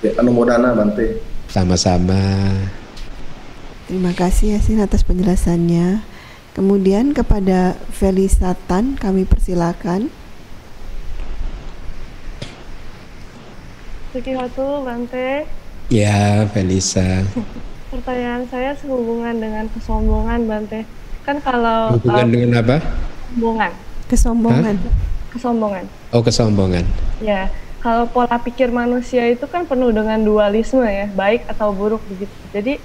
Ya, Bante. Sama-sama. Terima kasih Yasin atas penjelasannya. Kemudian kepada Felisatan kami persilakan. Sukihatu Bante. Ya, Felisa. Pertanyaan saya sehubungan dengan kesombongan Bante. Kan kalau hubungan uh, dengan apa? Kesombongan. Kesombongan. Hah? Kesombongan. Oh, kesombongan. Ya, kalau pola pikir manusia itu kan penuh dengan dualisme ya, baik atau buruk begitu. Jadi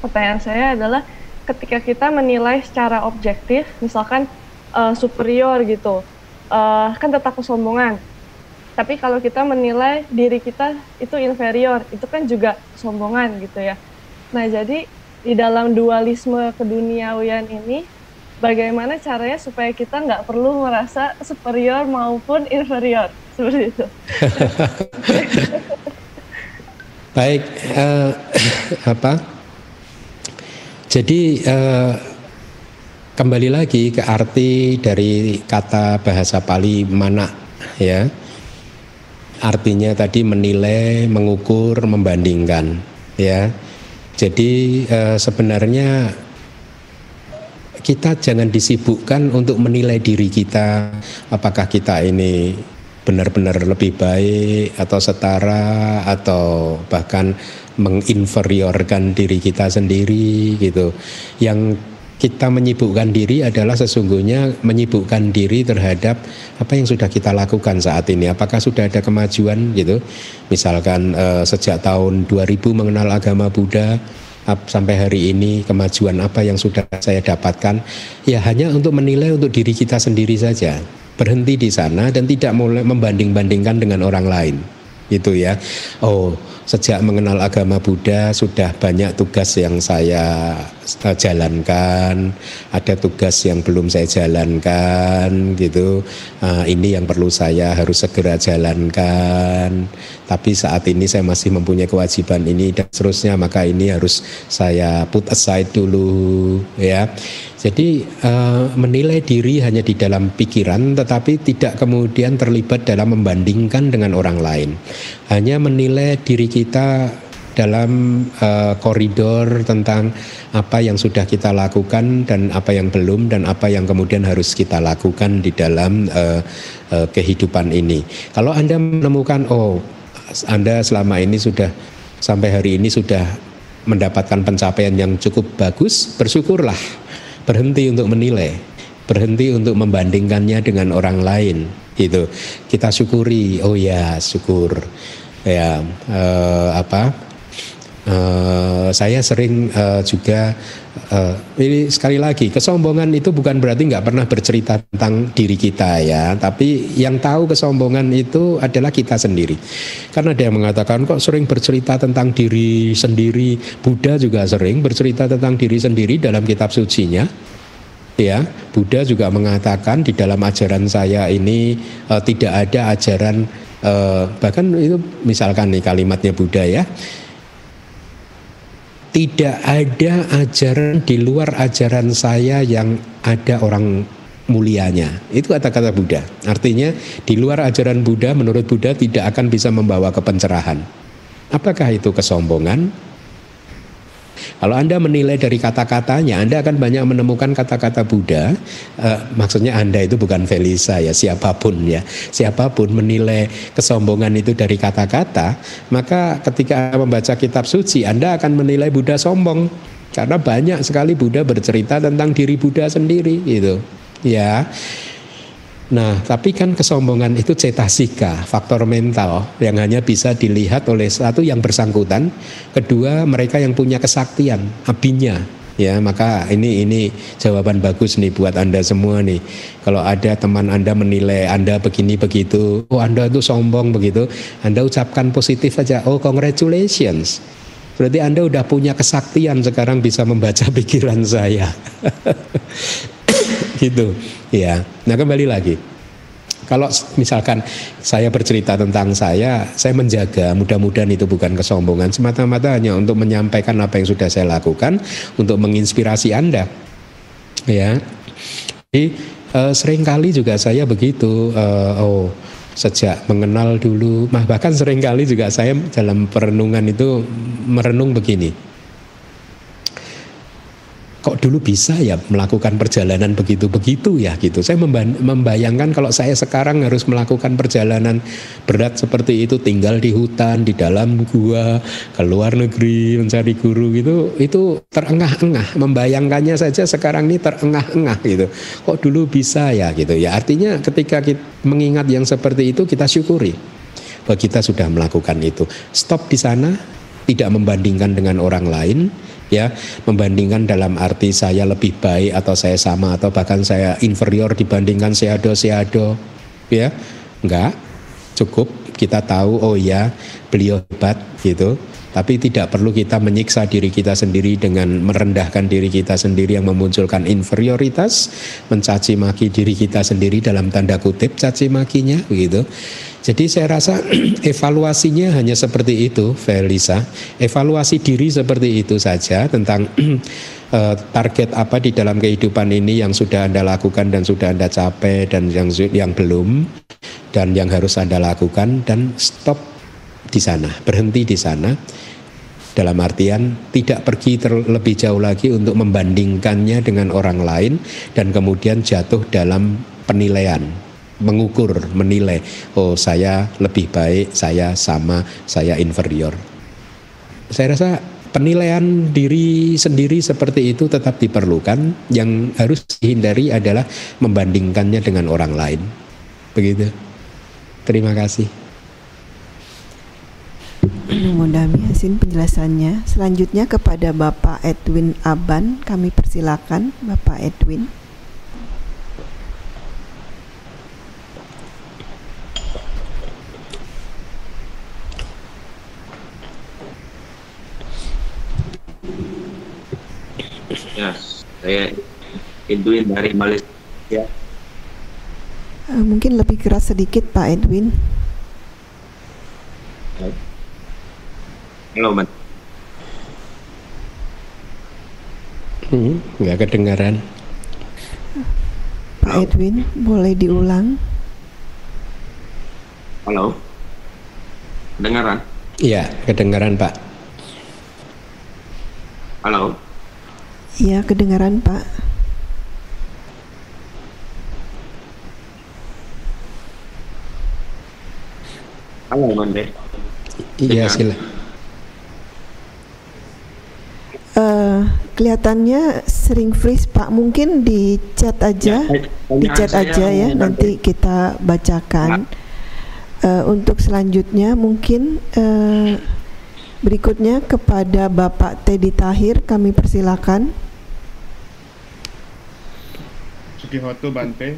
pertanyaan saya adalah ketika kita menilai secara objektif, misalkan uh, superior gitu, uh, kan tetap kesombongan. Tapi kalau kita menilai diri kita itu inferior, itu kan juga kesombongan gitu ya. Nah jadi di dalam dualisme keduniawian ini, bagaimana caranya supaya kita nggak perlu merasa superior maupun inferior seperti itu. Baik, uh, apa? Jadi uh, kembali lagi ke arti dari kata bahasa Pali mana ya. Artinya tadi menilai, mengukur, membandingkan ya. Jadi uh, sebenarnya kita jangan disibukkan untuk menilai diri kita apakah kita ini benar-benar lebih baik atau setara atau bahkan menginferiorkan diri kita sendiri gitu. Yang kita menyibukkan diri adalah sesungguhnya menyibukkan diri terhadap apa yang sudah kita lakukan saat ini. Apakah sudah ada kemajuan gitu? Misalkan eh, sejak tahun 2000 mengenal agama Buddha, sampai hari ini kemajuan apa yang sudah saya dapatkan ya hanya untuk menilai untuk diri kita sendiri saja berhenti di sana dan tidak mulai membanding-bandingkan dengan orang lain itu ya. Oh sejak mengenal agama Buddha sudah banyak tugas yang saya eh, jalankan, ada tugas yang belum saya jalankan gitu. Uh, ini yang perlu saya harus segera jalankan. Tapi saat ini saya masih mempunyai kewajiban ini dan seterusnya, maka ini harus saya put aside dulu ya. Jadi uh, menilai diri hanya di dalam pikiran tetapi tidak kemudian terlibat dalam membandingkan dengan orang lain. Hanya menilai diri kita dalam uh, koridor tentang apa yang sudah kita lakukan dan apa yang belum dan apa yang kemudian harus kita lakukan di dalam uh, uh, kehidupan ini. Kalau Anda menemukan oh Anda selama ini sudah sampai hari ini sudah mendapatkan pencapaian yang cukup bagus, bersyukurlah berhenti untuk menilai, berhenti untuk membandingkannya dengan orang lain. Itu kita syukuri. Oh ya, syukur. Ya eh, apa? Uh, saya sering uh, juga uh, ini sekali lagi kesombongan itu bukan berarti nggak pernah bercerita tentang diri kita ya, tapi yang tahu kesombongan itu adalah kita sendiri. Karena yang mengatakan kok sering bercerita tentang diri sendiri, Buddha juga sering bercerita tentang diri sendiri dalam kitab sucinya. Ya, Buddha juga mengatakan di dalam ajaran saya ini uh, tidak ada ajaran uh, bahkan itu misalkan nih kalimatnya Buddha ya tidak ada ajaran di luar ajaran saya yang ada orang mulianya. Itu kata-kata Buddha. Artinya di luar ajaran Buddha menurut Buddha tidak akan bisa membawa ke pencerahan. Apakah itu kesombongan? Kalau Anda menilai dari kata-katanya, Anda akan banyak menemukan kata-kata Buddha. Uh, maksudnya Anda itu bukan Felisa ya, siapa pun ya. Siapa pun menilai kesombongan itu dari kata-kata, maka ketika membaca kitab suci, Anda akan menilai Buddha sombong. Karena banyak sekali Buddha bercerita tentang diri Buddha sendiri gitu. Ya. Nah, tapi kan kesombongan itu cetasika, faktor mental yang hanya bisa dilihat oleh satu yang bersangkutan, kedua mereka yang punya kesaktian, abinya. Ya, maka ini ini jawaban bagus nih buat Anda semua nih. Kalau ada teman Anda menilai Anda begini begitu, oh Anda itu sombong begitu, Anda ucapkan positif aja, oh congratulations. Berarti Anda udah punya kesaktian sekarang bisa membaca pikiran saya. Gitu. Ya nah kembali lagi. Kalau misalkan saya bercerita tentang saya, saya menjaga mudah-mudahan itu bukan kesombongan. Semata-mata hanya untuk menyampaikan apa yang sudah saya lakukan untuk menginspirasi Anda. Ya. Jadi uh, sering kali juga saya begitu uh, oh sejak mengenal dulu bahkan sering kali juga saya dalam perenungan itu merenung begini kok dulu bisa ya melakukan perjalanan begitu-begitu ya gitu. Saya membayangkan kalau saya sekarang harus melakukan perjalanan berat seperti itu, tinggal di hutan, di dalam gua, ke luar negeri mencari guru gitu, itu terengah-engah. Membayangkannya saja sekarang ini terengah-engah gitu. Kok dulu bisa ya gitu ya. Artinya ketika kita mengingat yang seperti itu kita syukuri bahwa kita sudah melakukan itu. Stop di sana, tidak membandingkan dengan orang lain ya membandingkan dalam arti saya lebih baik atau saya sama atau bahkan saya inferior dibandingkan seado seado ya. Enggak cukup kita tahu oh ya beliau hebat gitu Tapi tidak perlu kita menyiksa diri kita sendiri dengan merendahkan diri kita sendiri yang memunculkan inferioritas, mencaci maki diri kita sendiri dalam tanda kutip caci makinya begitu. Jadi saya rasa evaluasinya hanya seperti itu, Felisa. Evaluasi diri seperti itu saja tentang eh, target apa di dalam kehidupan ini yang sudah Anda lakukan dan sudah Anda capai dan yang yang belum dan yang harus Anda lakukan dan stop di sana, berhenti di sana. Dalam artian tidak pergi terlebih jauh lagi untuk membandingkannya dengan orang lain dan kemudian jatuh dalam penilaian, mengukur, menilai, oh saya lebih baik, saya sama, saya inferior. Saya rasa penilaian diri sendiri seperti itu tetap diperlukan. Yang harus dihindari adalah membandingkannya dengan orang lain. Begitu. Terima kasih. Mudami Yasin penjelasannya. Selanjutnya kepada Bapak Edwin Aban, kami persilakan Bapak Edwin. Ya, saya Edwin dari Malaysia. Uh, mungkin lebih keras sedikit Pak Edwin. Halo, Mas. Hmm, nggak kedengaran. Pak Edwin, boleh diulang? Halo. Kedengaran? Iya, kedengaran Pak. Halo. Iya, kedengaran Pak. Halo, Mande. Iya, Dengar. Eh, kelihatannya sering freeze Pak. Mungkin di chat aja, Ya, di chat aja ya. Nanti kita bacakan. Eh, untuk selanjutnya mungkin eh, berikutnya kepada Bapak Teddy Tahir kami persilakan. Sukihoto Bante,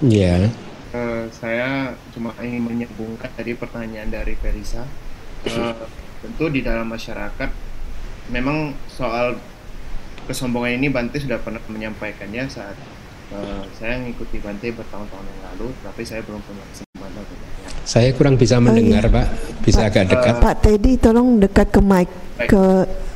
Iya. Eh, saya cuma ingin menyambungkan tadi pertanyaan dari Felisa. Eh, tentu di dalam masyarakat memang soal kesombongan ini Bante sudah pernah menyampaikannya saat eh, saya mengikuti Bante bertahun-tahun yang lalu, tapi saya belum punya kesempatan untuk bertanya. Saya kurang bisa Oh, mendengar, iya. Pak. Bisa Pak, agak dekat. Pak Teddy tolong dekat ke mic, Baik. ke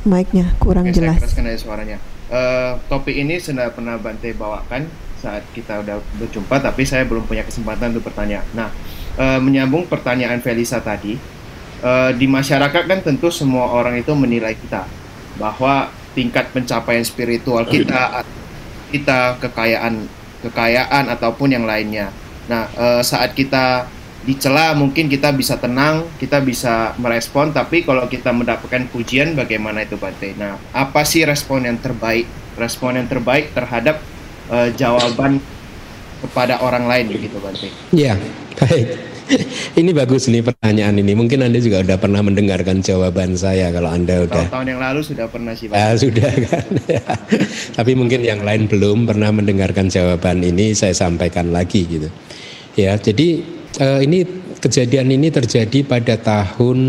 mic-nya kurang Oke, jelas. Saya keraskan aja suaranya. Eh, topik ini sudah pernah Bante bawakan saat kita udah berjumpa, tapi saya belum punya kesempatan untuk bertanya. Nah, eh, menyambung pertanyaan Felisa tadi, eh, di masyarakat kan tentu semua orang itu menilai kita bahwa tingkat pencapaian spiritual kita, kita kekayaan, kekayaan ataupun yang lainnya. Nah, eh, saat kita dicela mungkin kita bisa tenang, kita bisa merespon, tapi kalau kita mendapatkan pujian bagaimana itu Bante? Nah, apa sih respon yang terbaik? Respon yang terbaik terhadap eh, jawaban kepada orang lain begitu Bante. Iya, baik. Ini bagus nih pertanyaan ini. Mungkin Anda juga udah pernah mendengarkan jawaban saya kalau Anda udah Tahun-tahun yang lalu sudah pernah sih Bante. Ah, sudah kan. Tapi mungkin yang lain belum pernah mendengarkan jawaban ini saya sampaikan lagi gitu. Ya, jadi eh, ini kejadian ini terjadi pada tahun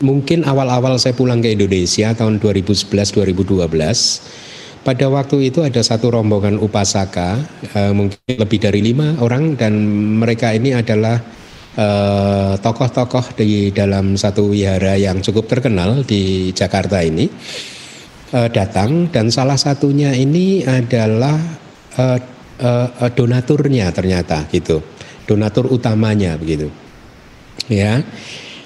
mungkin awal-awal saya pulang ke Indonesia tahun 2011-2012. Pada waktu itu ada satu rombongan upasaka, eh, mungkin lebih dari lima orang dan mereka ini adalah eh, tokoh-tokoh di dalam satu wihara yang cukup terkenal di Jakarta ini eh, datang. Dan salah satunya ini adalah eh, eh, eh, donaturnya ternyata gitu, donatur utamanya begitu, ya.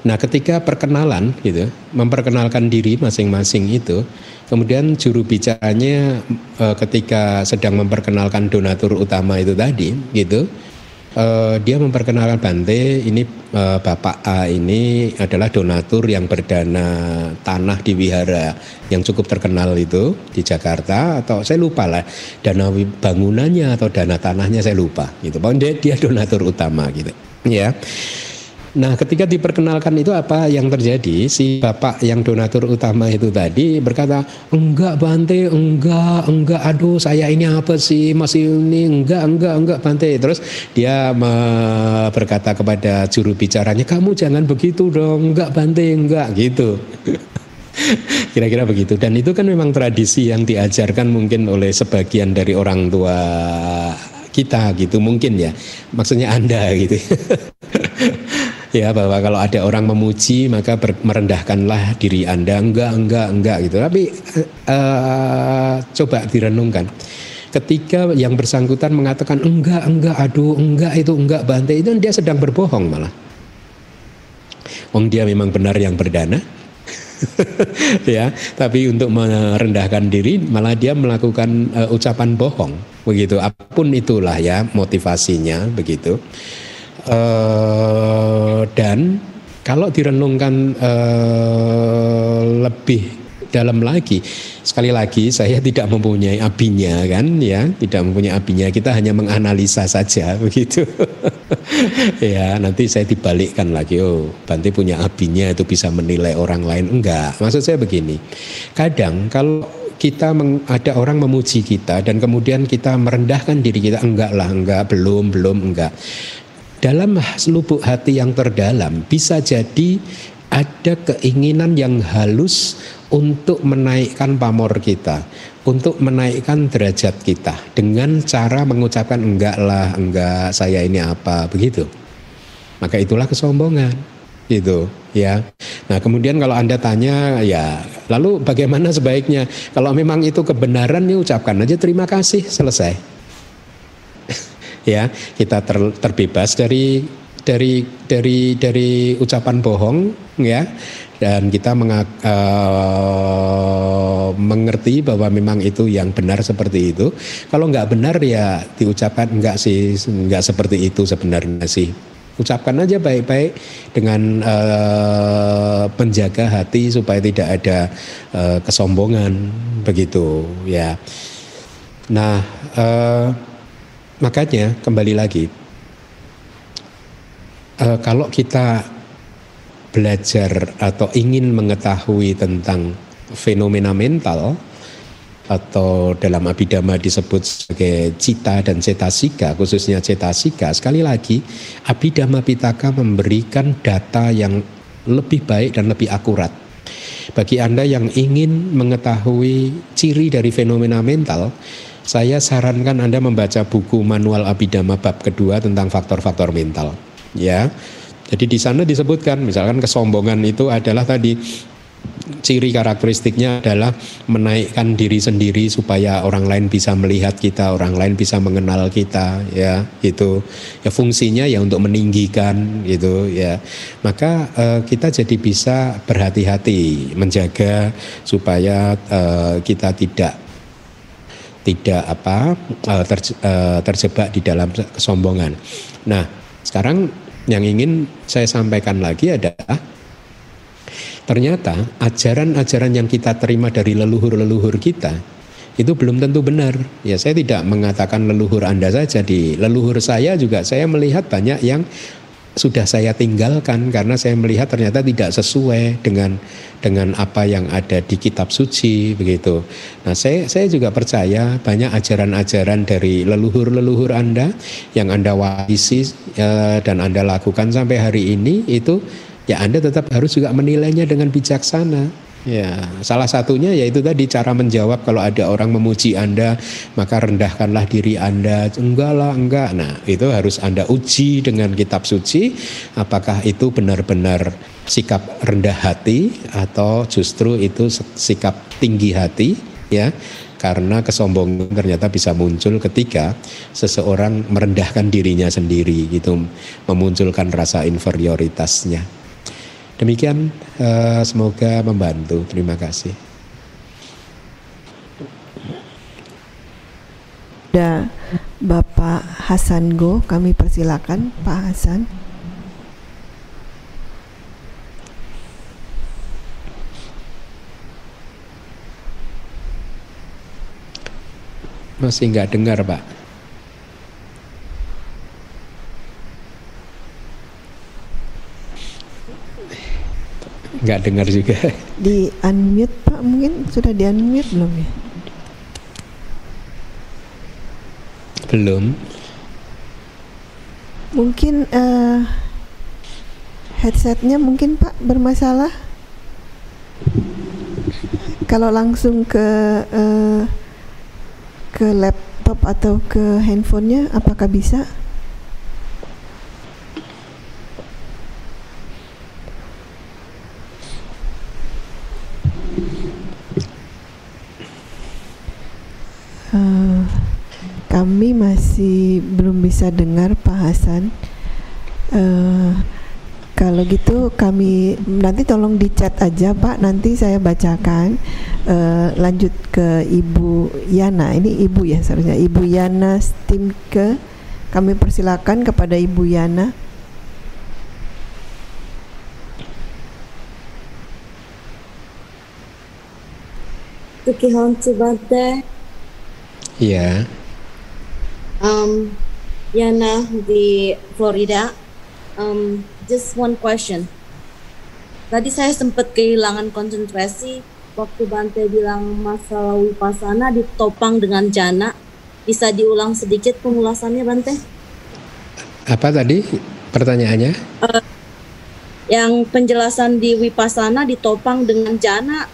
Nah, ketika perkenalan gitu, memperkenalkan diri masing-masing itu, kemudian juru bicaranya eh, ketika sedang memperkenalkan donatur utama itu tadi, gitu, eh, dia memperkenalkan Bante, ini eh, Bapak A ini adalah donatur yang berdana tanah di wihara yang cukup terkenal itu di Jakarta atau saya lupa lah dana bangunannya atau dana tanahnya saya lupa gitu. Pokoknya dia, dia donatur utama gitu, ya. Nah, ketika diperkenalkan itu apa yang terjadi? Si bapak yang donatur utama itu tadi berkata, "Enggak, Bante, enggak, enggak. Aduh, saya ini apa sih? Masih ini enggak, enggak, enggak, Bante." Terus dia berkata kepada juru bicaranya, "Kamu jangan begitu dong. Enggak, Bante, enggak." gitu. Kira-kira begitu. Dan itu kan memang tradisi yang diajarkan mungkin oleh sebagian dari orang tua kita gitu mungkin ya. Maksudnya Anda gitu. ya bahwa kalau ada orang memuji maka merendahkanlah diri anda. Enggak enggak enggak gitu. Tapi uh, coba direnungkan. Ketika yang bersangkutan mengatakan enggak enggak aduh enggak itu enggak bantai itu dia sedang berbohong malah. Wong dia memang benar yang berdana. Ya tapi untuk merendahkan diri malah dia melakukan uh, ucapan bohong. Begitu apa pun itulah ya motivasinya begitu Uh, dan kalau direnungkan uh, lebih dalam lagi, sekali lagi saya tidak mempunyai abinya kan ya, tidak mempunyai abinya. Kita hanya menganalisa saja begitu. ya nanti saya dibalikkan lagi. Oh, Bante punya abinya itu bisa menilai orang lain enggak? Maksud saya begini. Kadang kalau kita meng, ada orang memuji kita dan kemudian kita merendahkan diri kita enggak lah enggak belum belum enggak dalam lubuk hati yang terdalam bisa jadi ada keinginan yang halus untuk menaikkan pamor kita, untuk menaikkan derajat kita dengan cara mengucapkan enggak lah, enggak saya ini apa, begitu. Maka itulah kesombongan, gitu ya. Nah kemudian kalau anda tanya ya, lalu bagaimana sebaiknya? Kalau memang itu kebenaran, ya ucapkan aja terima kasih, selesai ya kita ter, terbebas dari dari dari dari ucapan bohong ya. Dan kita uh, mengerti bahwa memang itu yang benar seperti itu. Kalau nggak benar ya diucapkan nggak sih nggak seperti itu sebenarnya sih. Ucapkan aja baik-baik dengan uh, menjaga hati supaya tidak ada uh, kesombongan begitu ya. Nah uh, Makanya kembali lagi, uh, kalau kita belajar atau ingin mengetahui tentang fenomena mental atau dalam abidama disebut sebagai cita dan cetasika, khususnya cetasika, sekali lagi abidama pitaka memberikan data yang lebih baik dan lebih akurat. Bagi Anda yang ingin mengetahui ciri dari fenomena mental, saya sarankan Anda membaca buku Manual Abidama bab kedua tentang faktor-faktor mental. Ya. Jadi di sana disebutkan misalkan kesombongan itu adalah tadi ciri karakteristiknya adalah menaikkan diri sendiri supaya orang lain bisa melihat kita, orang lain bisa mengenal kita, ya itu ya fungsinya ya untuk meninggikan gitu ya. Maka uh, kita jadi bisa berhati-hati menjaga supaya uh, kita tidak tidak apa eh, eh, terjebak di dalam kesombongan. Nah, sekarang yang ingin saya sampaikan lagi adalah ternyata ajaran-ajaran yang kita terima dari leluhur-leluhur kita itu belum tentu benar. Ya, saya tidak mengatakan leluhur Anda saja di leluhur saya juga saya melihat banyak yang sudah saya tinggalkan karena saya melihat ternyata tidak sesuai dengan dengan apa yang ada di kitab suci begitu. Nah, saya saya juga percaya banyak ajaran-ajaran dari leluhur-leluhur Anda yang Anda warisi ya, dan Anda lakukan sampai hari ini itu ya Anda tetap harus juga menilainya dengan bijaksana Ya, salah satunya yaitu tadi cara menjawab kalau ada orang memuji Anda, maka rendahkanlah diri Anda. Enggak lah, enggak. Nah, itu harus Anda uji dengan kitab suci apakah itu benar-benar sikap rendah hati atau justru itu sikap tinggi hati, ya. Karena kesombongan ternyata bisa muncul ketika seseorang merendahkan dirinya sendiri gitu, memunculkan rasa inferioritasnya. Demikian uh, semoga membantu. Terima kasih. Ada Bapak Hasan Go, kami persilakan Pak Hasan. Masih nggak dengar Pak. Nggak dengar juga. Di unmute Pak mungkin sudah di unmute belum ya? Belum. Mungkin eh, headsetnya mungkin Pak bermasalah. Kalau langsung ke eh, ke laptop atau ke handphonenya, apakah bisa? Eh, kami masih belum bisa dengar Pak Hasan. Eh, kalau gitu kami nanti tolong di chat aja Pak. Nanti saya bacakan. Eh, lanjut ke Ibu Yana. Ini Ibu ya seharusnya. Ibu Yana Stimke. Kami persilakan kepada Ibu Yana. Tukihon Bante, Iya. Um, Yana di Florida. Um, just one question. Tadi saya sempat kehilangan konsentrasi waktu Bante bilang masalah wipasana ditopang dengan jana. Bisa diulang sedikit pengulasannya Bante? Apa tadi pertanyaannya? Yang penjelasan di wipasana ditopang dengan jana.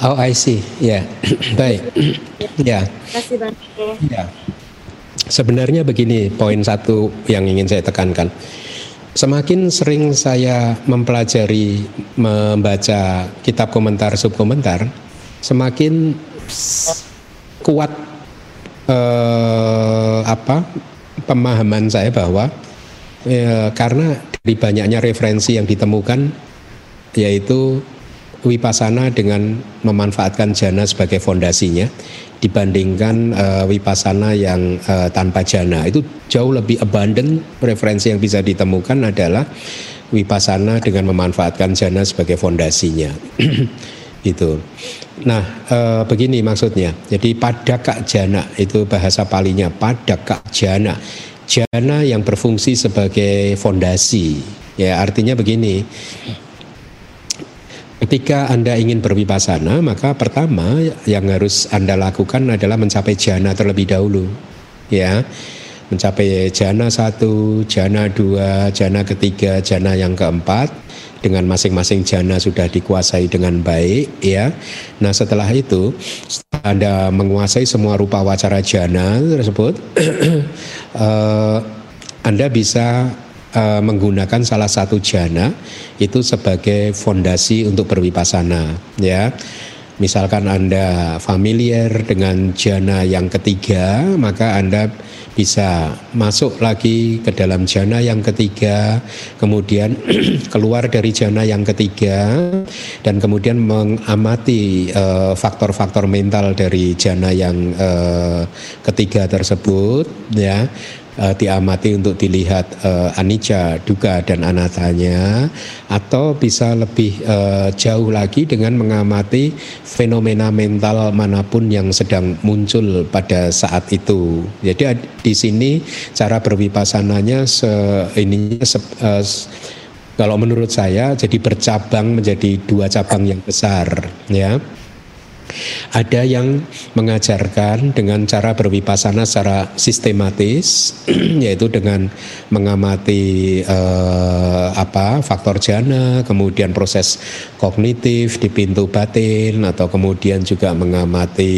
Oh, I see. Ya, baik. ya, Terima kasih Bante. ya. Sebenarnya begini, poin satu yang ingin saya tekankan. Semakin sering saya mempelajari, membaca kitab komentar, subkomentar, semakin kuat eh, apa pemahaman saya bahwa eh, karena dari banyaknya referensi yang ditemukan, yaitu wipasana dengan memanfaatkan jana sebagai fondasinya dibandingkan eh, wipasana yang eh, tanpa jana. Itu jauh lebih abundant. Referensi yang bisa ditemukan adalah wipasana dengan memanfaatkan jana sebagai fondasinya. Itu nah eh, begini maksudnya. Jadi padaka jana itu bahasa palinya padaka jana. Jana yang berfungsi sebagai fondasi. Ya artinya begini Ketika Anda ingin berwipasana, maka pertama yang harus Anda lakukan adalah mencapai jana terlebih dahulu. Ya. Mencapai jana satu, jana dua, jana ketiga, jana yang keempat dengan masing-masing jana sudah dikuasai dengan baik ya. Nah, setelah itu setelah Anda menguasai semua rupa wacara jana tersebut eh, Anda bisa eh, menggunakan salah satu jana itu sebagai fondasi untuk berwipasana ya. Misalkan Anda familiar dengan jana yang ketiga, maka Anda bisa masuk lagi ke dalam jana yang ketiga, kemudian keluar dari jana yang ketiga, dan kemudian mengamati eh, faktor-faktor mental dari jana yang eh, ketiga tersebut, ya eh, diamati untuk dilihat eh, anicca, dukkha dan anatanya atau bisa lebih eh, jauh lagi dengan mengamati fenomena mental mana pun yang sedang muncul pada saat itu. Jadi ad- di sini cara berwipasananya se ininya se- s- kalau menurut saya jadi bercabang menjadi dua cabang yang besar ya. Ada yang mengajarkan dengan cara berwipasana secara sistematis, yaitu dengan mengamati eh, apa faktor jana, kemudian proses kognitif di pintu batin, atau kemudian juga mengamati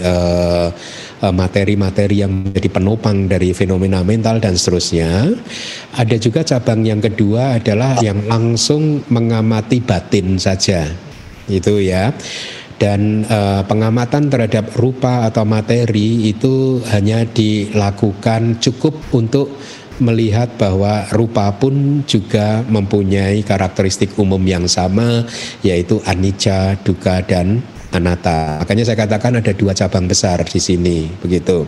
eh, eh, materi-materi yang menjadi penopang dari fenomena mental dan seterusnya. Ada juga cabang yang kedua adalah yang langsung mengamati batin saja, itu ya dan eh, pengamatan terhadap rupa atau materi itu hanya dilakukan cukup untuk melihat bahwa rupa pun juga mempunyai karakteristik umum yang sama yaitu anicca, dukkha dan anatta. Makanya saya katakan ada dua cabang besar di sini begitu.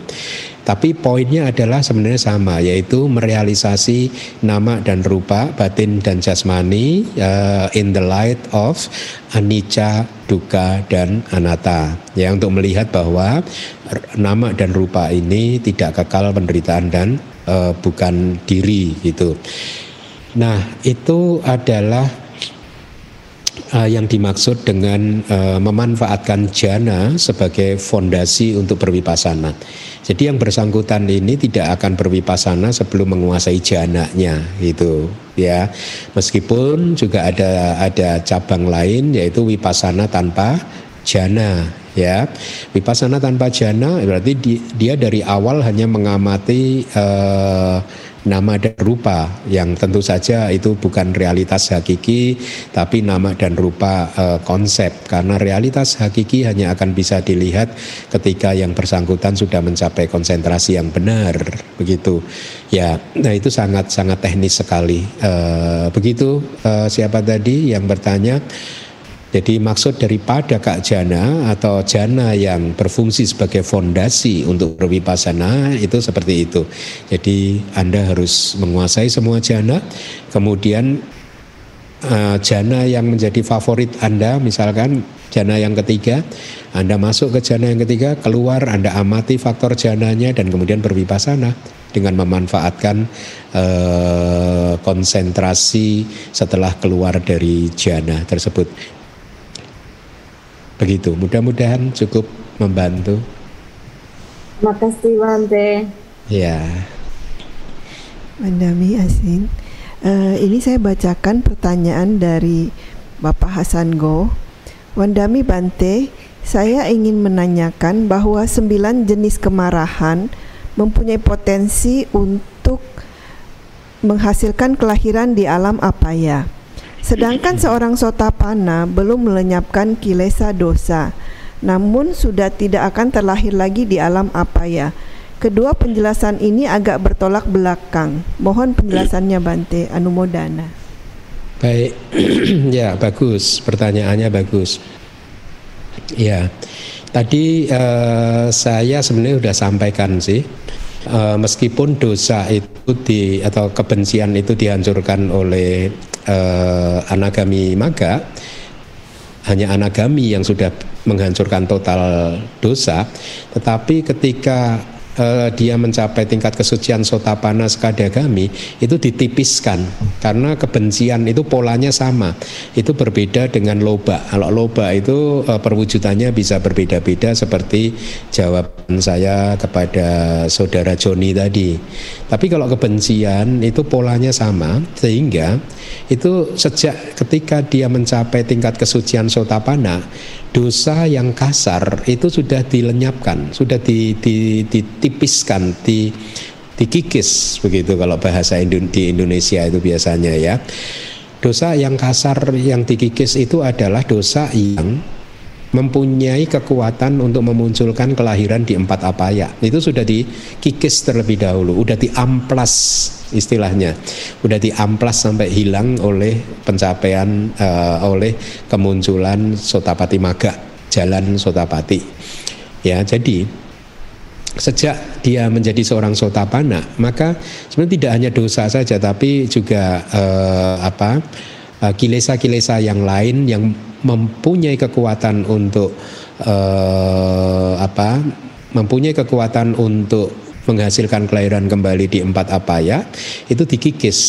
Tapi poinnya adalah sebenarnya sama yaitu merealisasi nama dan rupa, batin dan jasmani eh, in the light of anicca, dukkha dan anatta. Ya untuk melihat bahwa nama dan rupa ini tidak kekal penderitaan dan eh, bukan diri gitu. Nah, itu adalah uh, yang dimaksud dengan uh, memanfaatkan jana sebagai fondasi untuk berwipasana. Jadi yang bersangkutan ini tidak akan berwipasana sebelum menguasai jananya gitu ya. Meskipun juga ada ada cabang lain yaitu wipasana tanpa jana ya. Wipasana tanpa jana berarti dia dari awal hanya mengamati uh, nama dan rupa yang tentu saja itu bukan realitas hakiki tapi nama dan rupa e, konsep. Karena realitas hakiki hanya akan bisa dilihat ketika yang bersangkutan sudah mencapai konsentrasi yang benar begitu. Ya nah itu sangat sangat teknis sekali. E, begitu e, siapa tadi yang bertanya jadi maksud daripada kak jana atau jana yang berfungsi sebagai fondasi untuk berwipasana itu seperti itu. Jadi Anda harus menguasai semua jana, kemudian uh, jana yang menjadi favorit Anda misalkan jana yang ketiga, Anda masuk ke jana yang ketiga, keluar Anda amati faktor jananya dan kemudian berwipasana dengan memanfaatkan uh, konsentrasi setelah keluar dari jana tersebut. Begitu, mudah-mudahan cukup membantu. Terima kasih Bante. Ya. Mandami Asin. Uh, ini saya bacakan pertanyaan dari Bapak Hasan Go. Wandami Bante, saya ingin menanyakan bahwa sembilan jenis kemarahan mempunyai potensi untuk menghasilkan kelahiran di alam apa ya? Sedangkan seorang sotapana belum melenyapkan kilesa dosa, namun sudah tidak akan terlahir lagi di alam apa ya. Kedua penjelasan ini agak bertolak belakang. Mohon penjelasannya Bante Anumodana. Baik, ya bagus. Pertanyaannya bagus. Ya, tadi uh, saya sebenarnya sudah sampaikan sih uh, meskipun dosa itu di atau kebencian itu dihancurkan oleh uh, anagami maga hanya anagami yang sudah menghancurkan total dosa. Tetapi ketika uh, dia mencapai tingkat kesucian sotapana skadagami itu ditipiskan. Karena kebencian itu polanya sama. Itu berbeda dengan loba. Kalau loba itu uh, perwujudannya bisa berbeda-beda seperti jawaban saya kepada saudara Joni tadi. Tapi kalau kebencian itu polanya sama. Sehingga itu sejak ketika dia mencapai tingkat kesucian sotapana dosa yang kasar itu sudah dilenyapkan, sudah ditipiskan, di, dikikis begitu kalau bahasa di Indonesia itu biasanya ya. Dosa yang kasar yang dikikis itu adalah dosa yang mempunyai kekuatan untuk memunculkan kelahiran di empat apaya. Itu sudah dikikis terlebih dahulu, sudah diamplas istilahnya, sudah diamplas sampai hilang oleh pencapaian uh, oleh kemunculan sotapati maga, jalan sotapati. Ya, jadi sejak dia menjadi seorang sotapana, maka sebenarnya tidak hanya dosa saja, tapi juga uh, apa eh, kilesa-kilesa yang lain yang mempunyai kekuatan untuk uh, apa mempunyai kekuatan untuk menghasilkan kelahiran kembali di empat apa ya itu dikikis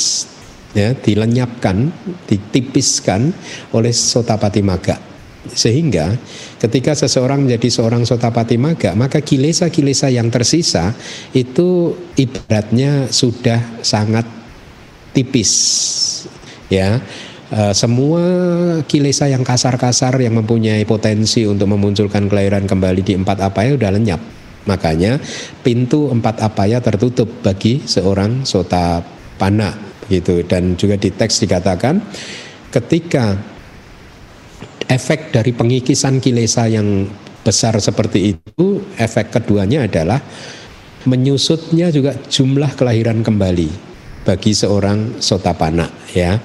ya dilenyapkan ditipiskan oleh sotapati maga sehingga ketika seseorang menjadi seorang sotapati maga maka kilesa-kilesa yang tersisa itu ibaratnya sudah sangat tipis ya Uh, semua kilesa yang kasar-kasar yang mempunyai potensi untuk memunculkan kelahiran kembali di empat apaya sudah lenyap. Makanya pintu empat apaya tertutup bagi seorang sota pana gitu dan juga di teks dikatakan ketika efek dari pengikisan kilesa yang besar seperti itu efek keduanya adalah menyusutnya juga jumlah kelahiran kembali bagi seorang sotapana ya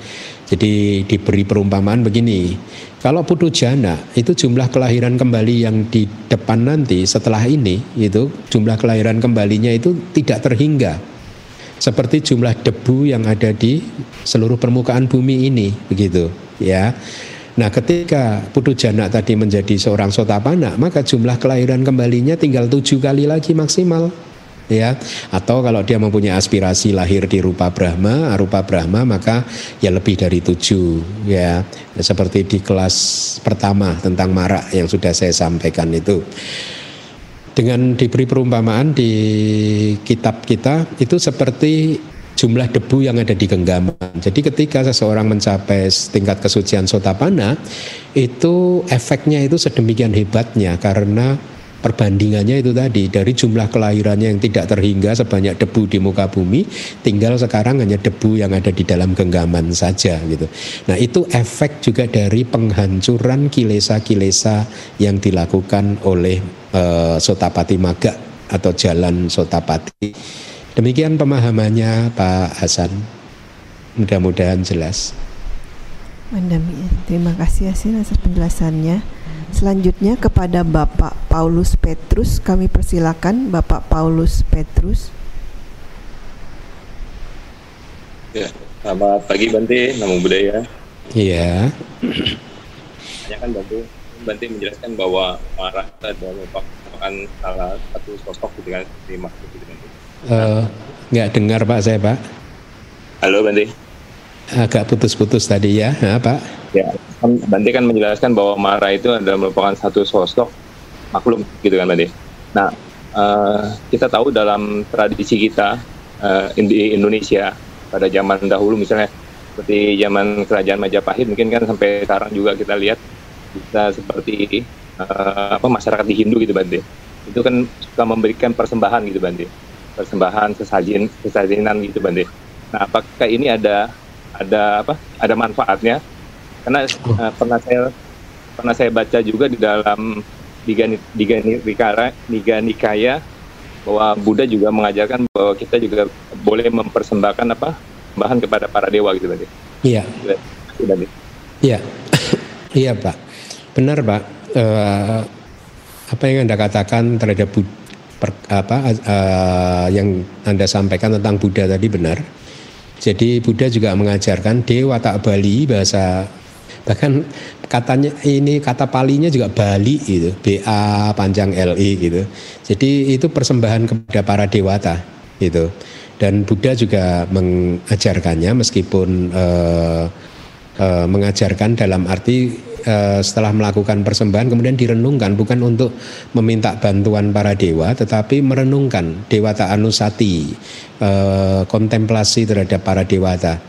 jadi diberi perumpamaan begini, kalau putu jana itu jumlah kelahiran kembali yang di depan nanti setelah ini itu jumlah kelahiran kembalinya itu tidak terhingga. Seperti jumlah debu yang ada di seluruh permukaan bumi ini begitu ya. Nah ketika putu jana tadi menjadi seorang sotapana maka jumlah kelahiran kembalinya tinggal tujuh kali lagi maksimal ya. Atau kalau dia mempunyai aspirasi lahir di rupa Brahma rupa Brahma maka ya lebih dari tujuh ya. Seperti di kelas pertama tentang marak yang sudah saya sampaikan itu. Dengan diberi perumpamaan di kitab kita itu seperti jumlah debu yang ada di genggaman. Jadi ketika seseorang mencapai tingkat kesucian sotapana, itu efeknya itu sedemikian hebatnya karena perbandingannya itu tadi dari jumlah kelahirannya yang tidak terhingga sebanyak debu di muka bumi tinggal sekarang hanya debu yang ada di dalam genggaman saja gitu. Nah, itu efek juga dari penghancuran kilesa-kilesa yang dilakukan oleh uh, Sotapati Maga atau jalan Sotapati. Demikian pemahamannya Pak Hasan. Mudah-mudahan jelas. Terima kasih Yasin atas penjelasannya. Selanjutnya kepada Bapak Paulus Petrus kami persilakan Bapak Paulus Petrus. Ya, selamat pagi Bante, namo budaya. Iya. Hanya kan Bante, Bante menjelaskan bahwa marah adalah merupakan salah satu sosok gitu kan seperti makhluk gitu Uh, nggak dengar Pak saya Pak. Halo Bante. Agak putus-putus tadi ya, nah, Pak. Ya, kan Bante kan menjelaskan bahwa Mara itu adalah merupakan satu sosok makhluk gitu kan Bante. Nah, uh, kita tahu dalam tradisi kita uh, di Indonesia pada zaman dahulu misalnya seperti zaman kerajaan Majapahit mungkin kan sampai sekarang juga kita lihat kita seperti uh, apa masyarakat di Hindu gitu Bante. Itu kan suka memberikan persembahan gitu Bante. Persembahan sesajen sesajenan gitu Bante. Nah, apakah ini ada ada apa? Ada manfaatnya karena uh, pernah saya pernah saya baca juga di dalam Diga Diga Nikaya, Diga Nikaya bahwa Buddha juga mengajarkan bahwa kita juga boleh mempersembahkan apa bahan kepada para dewa gitu tadi. Iya. Iya. iya Pak. Benar Pak. Uh, apa yang anda katakan terhadap Buddha, per, apa uh, yang anda sampaikan tentang Buddha tadi benar. Jadi Buddha juga mengajarkan dewa tak Bali bahasa bahkan katanya ini kata palinya juga Bali gitu B A panjang L I gitu jadi itu persembahan kepada para dewata gitu dan Buddha juga mengajarkannya meskipun uh, uh, mengajarkan dalam arti uh, setelah melakukan persembahan kemudian direnungkan bukan untuk meminta bantuan para dewa tetapi merenungkan dewata anusati uh, kontemplasi terhadap para dewata.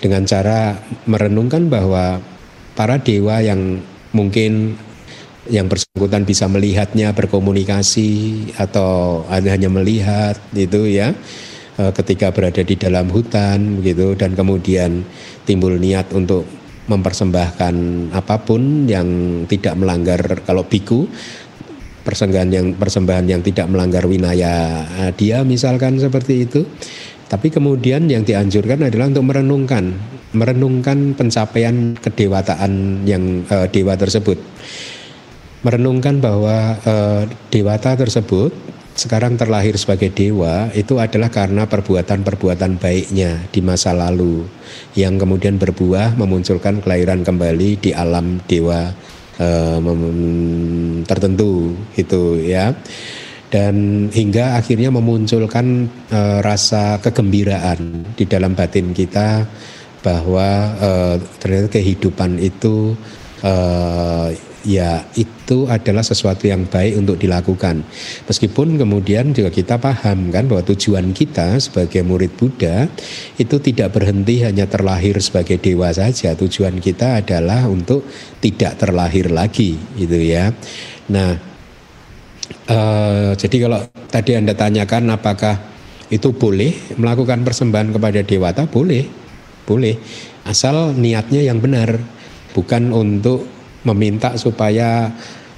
Dengan cara merenungkan bahwa para dewa yang mungkin yang bersangkutan bisa melihatnya berkomunikasi atau hanya melihat itu ya e, ketika berada di dalam hutan begitu dan kemudian timbul niat untuk mempersembahkan apa pun yang tidak melanggar kalau biku persembahan yang persembahan yang tidak melanggar winaya e, dia misalkan seperti itu tapi kemudian yang dianjurkan adalah untuk merenungkan merenungkan pencapaian kedewataan yang uh, dewa tersebut. Merenungkan bahwa uh, dewata tersebut sekarang terlahir sebagai dewa itu adalah karena perbuatan-perbuatan baiknya di masa lalu yang kemudian berbuah memunculkan kelahiran kembali di alam dewa uh, tertentu itu ya. Dan hingga akhirnya memunculkan uh, rasa kegembiraan di dalam batin kita bahwa uh, ternyata kehidupan itu uh, ya itu adalah sesuatu yang baik untuk dilakukan. Meskipun kemudian juga kita paham kan bahwa tujuan kita sebagai murid Buddha itu tidak berhenti hanya terlahir sebagai dewa saja. Tujuan kita adalah untuk tidak terlahir lagi gitu ya. Nah, uh, jadi kalau tadi Anda tanyakan apakah itu boleh melakukan persembahan kepada dewata boleh boleh asal niatnya yang benar bukan untuk meminta supaya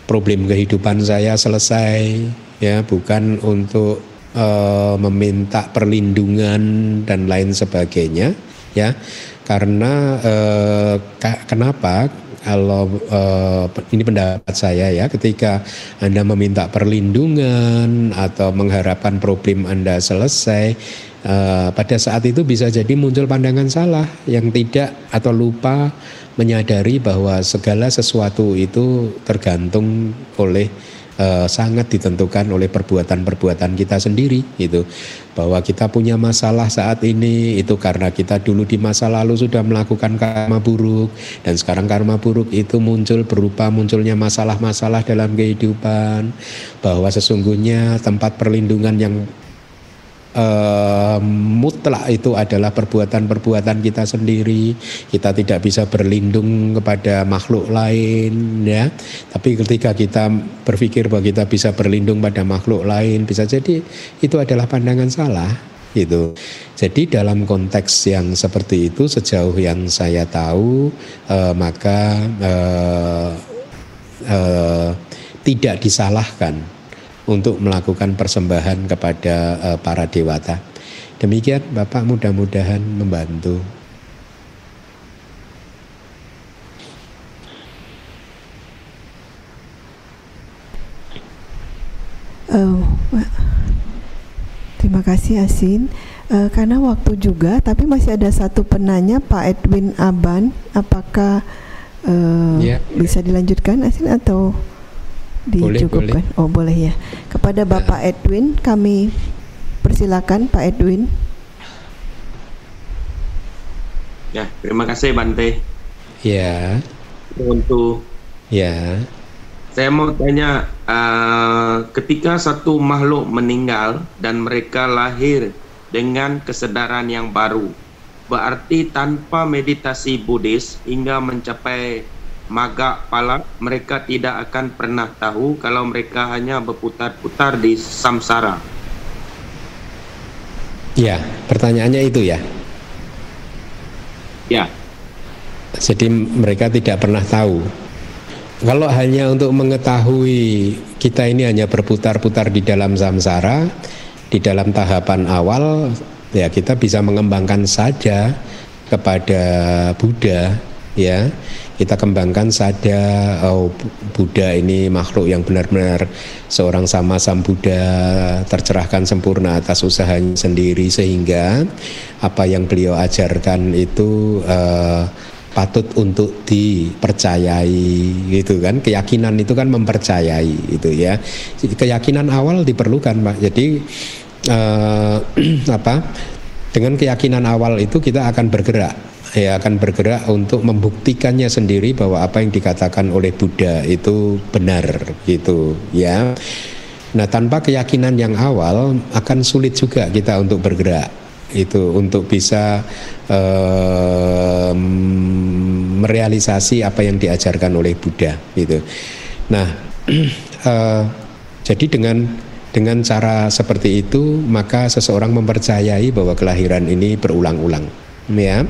problem kehidupan saya selesai ya. Bukan untuk uh, meminta perlindungan dan lain sebagainya ya. Karena uh, kenapa? Kalau uh, ini pendapat saya ya. Ketika Anda meminta perlindungan atau mengharapkan problem Anda selesai uh, pada saat itu bisa jadi muncul pandangan salah yang tidak atau lupa menyadari bahwa segala sesuatu itu tergantung oleh uh, sangat ditentukan oleh perbuatan-perbuatan kita sendiri itu bahwa kita punya masalah saat ini itu karena kita dulu di masa lalu sudah melakukan karma buruk dan sekarang karma buruk itu muncul berupa munculnya masalah-masalah dalam kehidupan bahwa sesungguhnya tempat perlindungan yang uh, mutlak itu adalah perbuatan-perbuatan kita sendiri. Kita tidak bisa berlindung kepada makhluk lain ya. Tapi ketika kita berpikir bahwa kita bisa berlindung pada makhluk lain, bisa jadi itu adalah pandangan salah itu. Jadi dalam konteks yang seperti itu sejauh yang saya tahu uh, maka uh, uh, tidak disalahkan untuk melakukan persembahan kepada uh, para dewata. Demikian Bapak mudah-mudahan membantu. Uh, terima kasih Asin. Uh, karena waktu juga, tapi masih ada satu penanya Pak Edwin Aban. Apakah uh, yeah. bisa dilanjutkan Asin atau? Dicukupkan. Boleh, boleh. Oh boleh ya. Kepada Bapak uh. Edwin kami persilakan Pak Edwin. Ya, terima kasih Bante. Ya. Untuk ya. Saya mau tanya, uh, ketika satu makhluk meninggal dan mereka lahir dengan kesadaran yang baru, berarti tanpa meditasi Buddhis hingga mencapai maga pala mereka tidak akan pernah tahu kalau mereka hanya berputar-putar di samsara. Ya, pertanyaannya itu ya. Ya. Jadi mereka tidak pernah tahu. Kalau hanya untuk mengetahui kita ini hanya berputar-putar di dalam samsara, di dalam tahapan awal, ya kita bisa mengembangkan saja kepada Buddha, ya kita kembangkan saja oh, Buddha ini makhluk yang benar-benar seorang sama sam Buddha tercerahkan sempurna atas usahanya sendiri sehingga apa yang beliau ajarkan itu uh, patut untuk dipercayai gitu kan? Keyakinan itu kan mempercayai itu ya. Keyakinan awal diperlukan pak. Jadi uh, apa? Dengan keyakinan awal itu kita akan bergerak ya akan bergerak untuk membuktikannya sendiri bahwa apa yang dikatakan oleh Buddha itu benar gitu ya. Nah, tanpa keyakinan yang awal akan sulit juga kita untuk bergerak itu untuk bisa um, merealisasi apa yang diajarkan oleh Buddha gitu. Nah, uh, jadi dengan dengan cara seperti itu maka seseorang mempercayai bahwa kelahiran ini berulang-ulang ya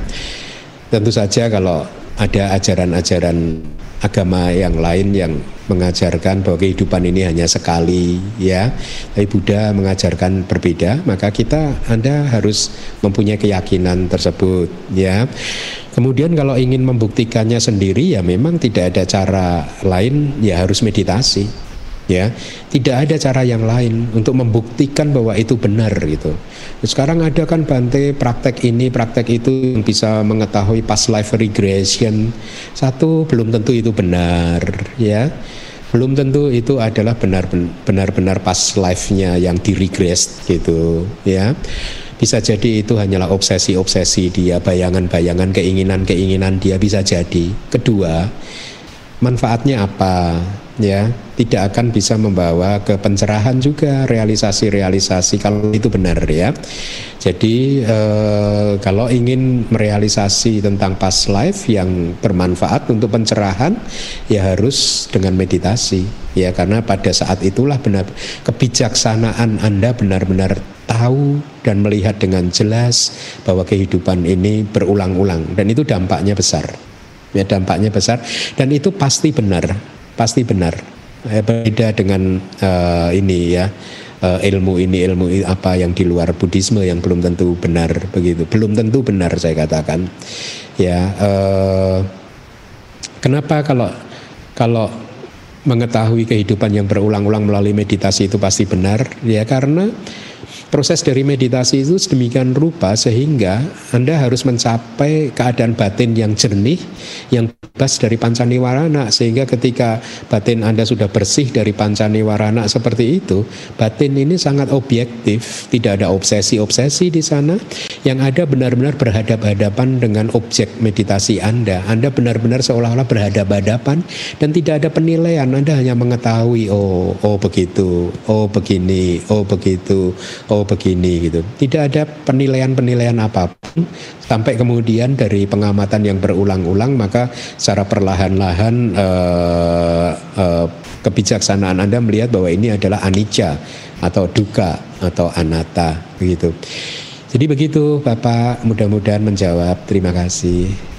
Tentu saja kalau ada ajaran-ajaran agama yang lain yang mengajarkan bahwa kehidupan ini hanya sekali ya. Tapi Buddha mengajarkan berbeda maka kita Anda harus mempunyai keyakinan tersebut ya. Kemudian kalau ingin membuktikannya sendiri ya memang tidak ada cara lain ya harus meditasi ya. Tidak ada cara yang lain untuk membuktikan bahwa itu benar gitu. Sekarang ada kan Bante praktek ini praktek itu yang bisa mengetahui past life regression. Satu belum tentu itu benar ya. Belum tentu itu adalah benar-benar past life-nya yang diregress gitu ya. Bisa jadi itu hanyalah obsesi-obsesi dia bayangan-bayangan keinginan-keinginan dia bisa jadi. Kedua manfaatnya apa ya tidak akan bisa membawa ke pencerahan juga realisasi-realisasi kalau itu benar ya. Jadi eh, kalau ingin merealisasi tentang past life yang bermanfaat untuk pencerahan ya harus dengan meditasi ya. Karena pada saat itulah benar kebijaksanaan Anda benar-benar tahu dan melihat dengan jelas bahwa kehidupan ini berulang-ulang. Dan itu dampaknya besar ya dampaknya besar. Dan itu pasti benar pasti benar. Eh, beda dengan uh, ini ya uh, ilmu ini ilmu apa yang di luar Buddhisme yang belum tentu benar begitu. Belum tentu benar saya katakan. Ya, uh, kenapa kalau kalau mengetahui kehidupan yang berulang-ulang melalui meditasi itu pasti benar? Ya karena proses dari meditasi itu sedemikian rupa sehingga Anda harus mencapai keadaan batin yang jernih, yang bebas dari pancaniwarana sehingga ketika batin Anda sudah bersih dari pancaniwarana seperti itu, batin ini sangat objektif, tidak ada obsesi-obsesi di sana, yang ada benar-benar berhadap-hadapan dengan objek meditasi Anda. Anda benar-benar seolah-olah berhadap-hadapan dan tidak ada penilaian, Anda hanya mengetahui oh oh begitu, oh begini, oh begitu, oh begini gitu. Tidak ada penilaian-penilaian apa pun sampai kemudian dari pengamatan yang berulang-ulang maka secara perlahan-lahan uh, uh, kebijaksanaan Anda melihat bahwa ini adalah anicca atau duka atau anatta begitu. Jadi begitu Bapak, mudah-mudahan menjawab. Terima kasih.